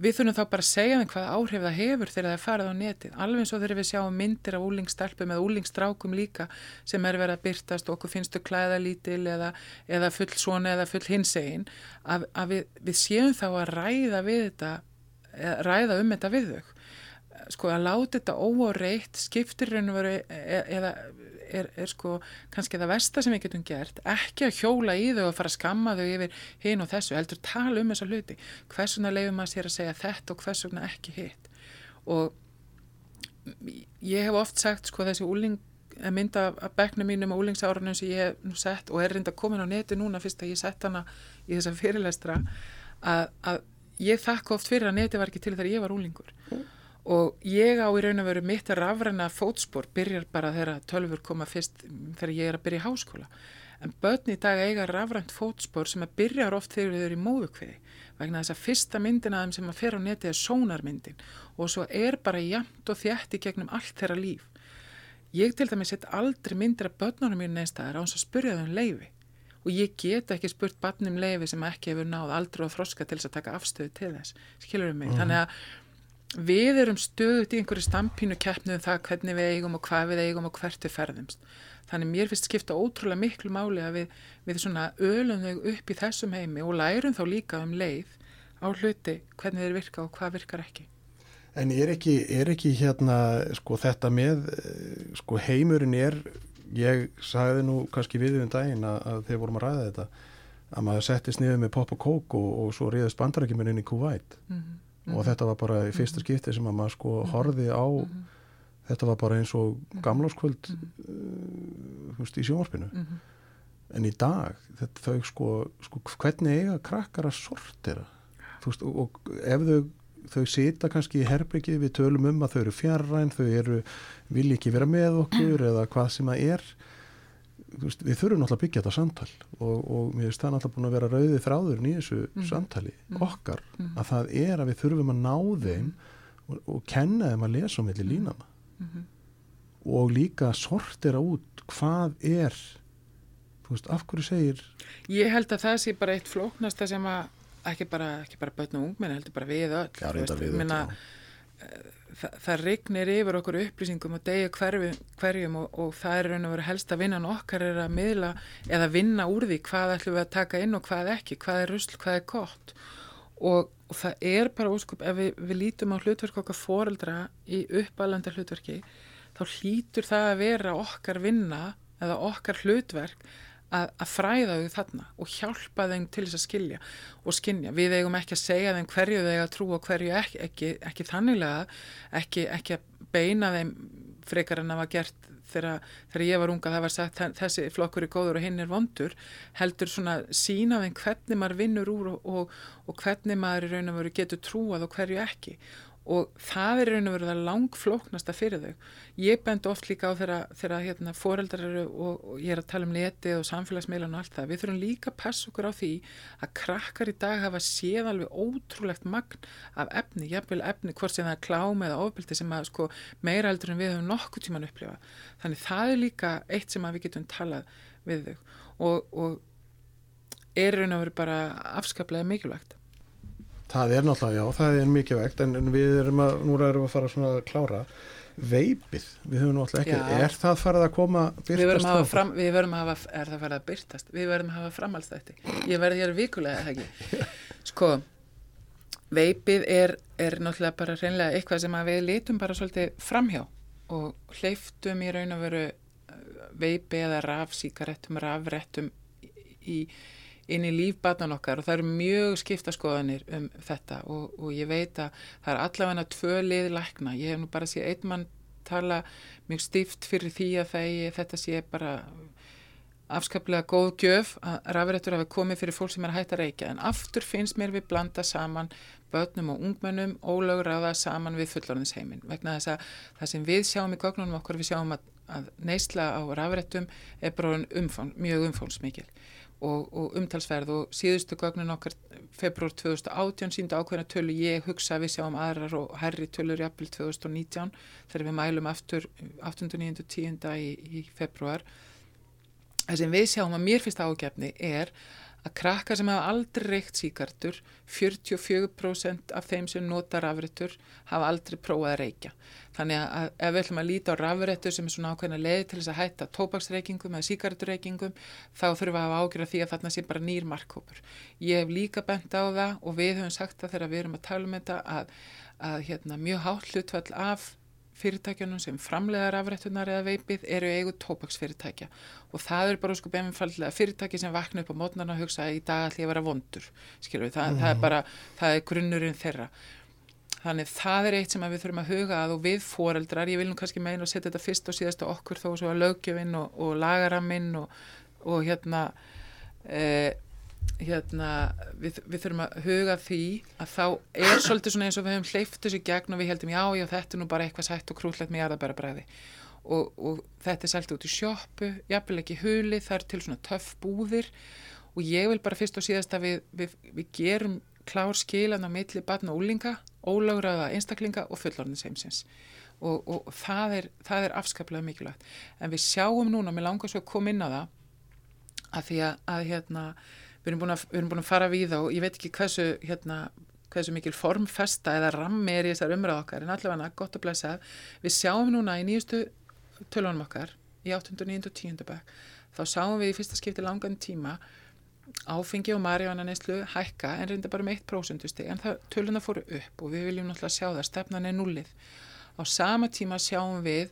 Við þurfum þá bara að segja þeim hvað áhrif það hefur þegar það er farið á netið. Alveg eins og þegar við sjáum myndir af úlingstelpum eða úlingstrákum líka sem er verið að byrtast og okkur finnst þau klæða lítil eða, eða full svona eða full hinsegin að, að við, við séum þá að ræða, þetta, ræða um þetta við þau sko að láta þetta óáreitt skiptir raun og veru e, eða er, er sko kannski það versta sem við getum gert, ekki að hjóla í þau og fara að skamma þau yfir hinn og þessu, heldur tala um þessa hluti. Hvers vegna leifum maður sér að segja þetta og hvers vegna ekki hitt? Og ég hef oft sagt sko þessi úling mynda að bekna mínum og úlingsárunum sem ég hef nú sett og er reynda komin á neti núna fyrst að ég sett hana í þessa fyrirlestra að, að ég þakka oft fyrir að neti var ekki til þegar ég var úlingur mm og ég á í raun og veru mitt að rafræna fótspor byrjar bara þegar tölfur koma fyrst þegar ég er að byrja í háskóla. En börn í dag eiga rafrænt fótspor sem að byrjar oft þegar þau eru í móðukviði vegna þess að fyrsta myndin að þeim sem að fer á neti er sónarmyndin. Og svo er bara jæmt og þjætti gegnum allt þeirra líf. Ég til dæmis sett aldrei myndir af börnunum mín neins staðar á hans að spurja þau um leifi og ég get ekki spurt barnum leifi sem ekki hefur náð aldrei og þroska til þess að taka afstöðu til þess. Skilur um mig, mm. þannig að við erum stöðut í einhverju stampínu keppnið um það hvernig við eigum og hvað við eigum og hvert við ferðumst. Þannig mér finnst skipta ótrúlega miklu máli að við, við svona ölum þau upp í þessum heimi og lærum þá líka um leið á hluti hvernig þeir virka og hvað virkar ekki. En er ekki, er ekki hérna sko þetta með eh, sko heimurinn er, ég sagði nú kannski við um daginn að, að þegar vorum að ræða þetta að maður settist niður með pop og kók og, og svo ríðast bandarækjuminn inn í Kuwait mm -hmm. Og þetta var bara í fyrsta skipti sem að maður sko horfi á þetta var bara eins og gamláskvöld uh, veist, í sjónvarpinu. En í dag þetta, þau sko, sko hvernig eiga krakkar að sortira veist, og, og ef þau þau sita kannski í herbyggið, við tölum um að þau eru fjarræn, þau eru vilji ekki vera með okkur [CLEARS THROAT] eða hvað sem að er veist, við þurfum náttúrulega að byggja þetta samtal og, og mér finnst það náttúrulega búin að vera rauðið þráður í þessu mm. samtali mm. okkar mm. að það er að við þurfum að ná þeim og, og kenna þeim að lesa um milli línana -hmm. og líka sortira út hvað er þú veist, af hverju segir Ég held að það sé bara eitt flóknasta sem að ekki bara, ekki bara börn og ungmenn heldur bara við öll Já, veist, við minna, það, það regnir yfir okkur upplýsingum og degja hverjum, og, og það er raun og verið helst að vinna okkar er að miðla eða vinna úr því hvað ætlum við að taka inn og hvað ekki hvað er rusl, hvað er gott. Og, og það er bara óskup ef við, við lítum á hlutverk okkar foreldra í uppalanda hlutverki þá hlýtur það að vera okkar vinna eða okkar hlutverk að, að fræða þau þarna og hjálpa þeim til þess að skilja og skinja. Við eigum ekki að segja þeim hverju þeir að trúa og hverju ekki, ekki, ekki þanniglega, ekki, ekki að beina þeim frekar en að var gert þegar, þegar ég var unga það var sagt þessi flokkur er góður og hinn er vondur heldur svona sína þeim hvernig maður vinnur úr og, og, og hvernig maður í raun og veru getur trúað og hverju ekki og það er raun og veru það langflóknasta fyrir þau. Ég bend oft líka á þegar hérna, foreldrar eru og, og ég er að tala um netið og samfélagsmeilan og allt það. Við þurfum líka að passa okkur á því að krakkar í dag hafa séð alveg ótrúlegt magn af efni, jafnvel efni hvort sem það er klám eða ofbeldi sem að sko, meira eldur en við höfum nokkuð tíman upplifað. Þannig það er líka eitt sem við getum talað við þau og, og er raun og veru bara afskaplega mikilvægt. Það er náttúrulega, já, það er mikið vegt en, en við erum að, nú erum að fara svona að klára veipið, við höfum náttúrulega ekki já. er það farið að koma byrtast? Við verðum að hafa, fram, við verðum að hafa, er það farið að byrtast? Við verðum að hafa framhalstætti ég verði hér vikulega, ekki [LAUGHS] sko, veipið er, er náttúrulega bara reynlega eitthvað sem við lítum bara svolítið framhjá og hleyftum í raun að veru uh, veipi eða rafsíkarettum, rafrettum í inn í lífbatnan okkar og það eru mjög skiptaskoðanir um þetta og, og ég veit að það er allavega tvö liði lækna, ég hef nú bara séð einn mann tala mjög stíft fyrir því að það, þetta sé bara afskaplega góð gjöf að rafrættur hafi komið fyrir fólk sem er hægt að reykja. En aftur finnst mér við blanda saman börnum og ungmennum ólögur á það saman við fullorðinsheimin vegna þess að það sem við sjáum í gognunum okkur við sjáum að, að neysla á rafrættum er bara umfang, mjög umfónsmikil og, og umtalsverð og síðustu gögnin okkar februar 2018 síndu ákveðna tölu ég hugsa við sjáum aðrar og herri tölur í april 2019 þegar við mælum aftur 8. 9. 10. í, í februar það sem við sjáum að mér finnst ágefni er að krakkar sem hafa aldrei reykt síkartur 44% af þeim sem notar rafrættur hafa aldrei prófað að reykja. Þannig að ef við ætlum að líta á rafrættur sem er svona ákveðna leið til þess að hætta tópaksreykingum eða síkarturreykingum þá þurfum við að hafa ágjörða því að þarna sé bara nýr markkópur ég hef líka bent á það og við höfum sagt það þegar við erum að tala um þetta að, að hérna, mjög hátt hlutvall af fyrirtækjunum sem framlegar afrættunar eða veipið eru eigu tópaksfyrirtækja og það er bara sko befinfallega fyrirtæki sem vakna upp á mótnan og hugsa að í dag ætlum ég að vera vondur það, mm. það er mhm. bara, það er grunnurinn þeirra þannig það er eitt sem við þurfum að huga að og við foreldrar, ég vil nú kannski meina að setja þetta fyrst og síðast á okkur þó svo að lögjöfinn og, og lagaraminn og, og hérna eða hérna, við, við þurfum að huga því að þá er [COUGHS] svolítið svona eins og við höfum hleyft þessu gegn og við heldum já, já, þetta er nú bara eitthvað sætt og krúllett með jarðabæra bræði og, og þetta er sælt út í sjópu, jafnvel ekki huli, það er til svona töff búðir. Og ég vil bara fyrst og síðast að við, við, við gerum klár skilan á milli batna og úlinga, ólögraða einstaklinga og fullorðinsheimsins og, og, og það, er, það er afskaplega mikilvægt. En við sjáum núna, mér langar svo að koma inn á það að því að, að hérna við erum búin að, erum búin að fara við og ég veit ekki hversu, hérna, hversu mikil formfesta eða rammi er í þessar umræð okkar en allavega gott að blæsa við sjáum núna í nýjustu tölunum okkar í 8. og 9. og 10. bekk þá sáum við í fyrsta skipti langan tíma áfengi og marjána neyslu hækka en reynda bara um 1% stig en það töluna fóru upp og við viljum náttúrulega sjá það, stefnan er nullið. Á sama tíma sjáum við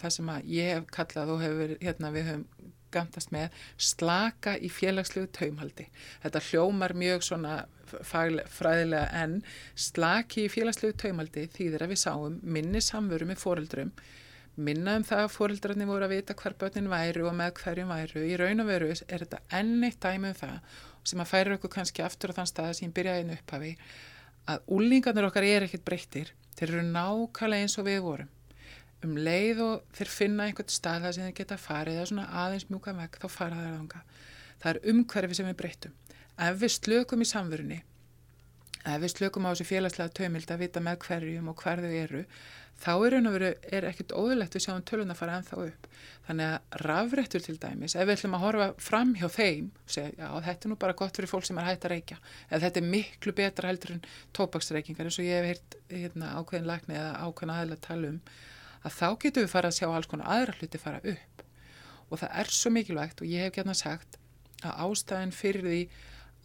það sem að ég hef kallað og hefur, hérna, við höfum gandast með slaka í félagslegu taumhaldi. Þetta hljómar mjög svona fræðilega en slaki í félagslegu taumhaldi þýðir að við sáum minni samveru með foreldrum minna um það að fóreldrarnir voru að vita hver börnin væru og með hverjum væru. Í raun og veru er þetta enn eitt dæmi um það sem að færa okkur kannski aftur á þann stað sem byrjaði inn upphafi að úlingarnir okkar er ekkert breyttir. Þeir eru nákvæmlega eins og við vorum. Um leið og þeir finna einhvert stað það sem þeir geta farið eða svona aðeins mjúka vekk þá fara þeir aðanga. Það er umhverfi sem við breytum. Ef við slökum í samverunni, ef við slökum á þessu félagslega tömild að vita með hverjum og hver þau eru, þá er raun og veru er ekkert óðurlegt við sjáum tölun að fara ennþá upp. Þannig að rafrættur til dæmis, ef við ætlum að horfa fram hjá þeim og segja, já þetta er nú bara gott fyrir fólk sem er hægt að reykja, eða þetta er miklu betra heldur en tópaksreikingar eins og ég hef heirt hérna, ákveðin lækni eða ákveðin aðeins að tala um, að þá getum við fara að sjá alls konar aðra hluti fara upp. Og það er svo mikilvægt og ég hef gætna sagt að ástæðin fyrir því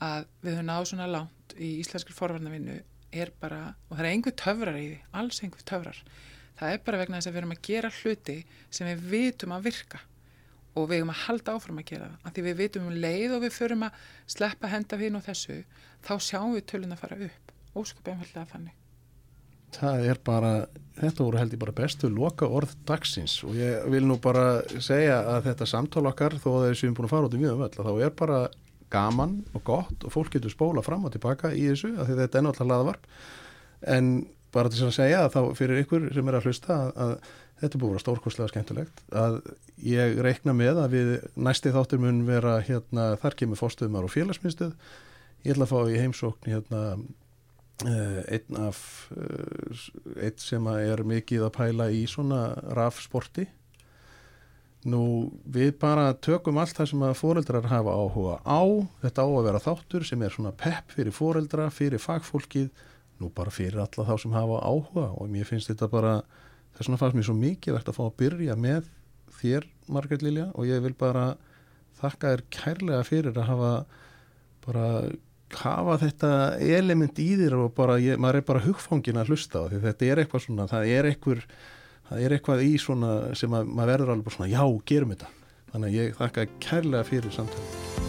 að við höfum náðu svona langt í íslenskri forvarnavinnu er bara, og það er einhver töfrar í því, alls einhver töfrar. Það er bara vegna þess að við erum að gera hluti sem við vitum að virka og við erum að halda áfram að gera það. Af því við vitum um leið og við förum að sleppa henda við nú þessu, þá sjáum við tölun að fara upp. Ósköp einfallega þannig. Það er bara, þetta voru held ég bara bestu loka orð dagsins og ég vil nú bara segja að þetta samtal okkar, þó að þessu erum búin að fara út í mjög völd, þá er bara gaman og gott og fólk getur spóla fram og tilbaka í þessu að þetta er náttúrulega laðvarp en bara til að segja að þá fyrir ykkur sem er að hlusta að, að þetta búið að vera stórkostlega skemmtilegt að ég reikna með að við næsti þáttur mun vera hérna þar kemur fórstuðumar og félagsmyndstöð ég ætla að fá í heimsókn hérna einn af uh, einn sem er mikið að pæla í svona rafsporti. Nú við bara tökum allt það sem að fóreldrar hafa áhuga á, þetta á að vera þáttur sem er svona pepp fyrir fóreldra, fyrir fagfólkið, nú bara fyrir alla þá sem hafa áhuga. Og mér finnst þetta bara, þess vegna fannst mér svo mikið verðt að fá að byrja með þér Margret Lilja. Og ég vil bara þakka þér kærlega fyrir að hafa bara hafa þetta element í þér og bara, ég, maður er bara hugfangin að hlusta á því. Þetta er eitthvað svona, það er eitthvað það er eitthvað í svona sem að maður verður alveg svona já, gerum þetta. Þannig að ég þakka kærlega fyrir samtalen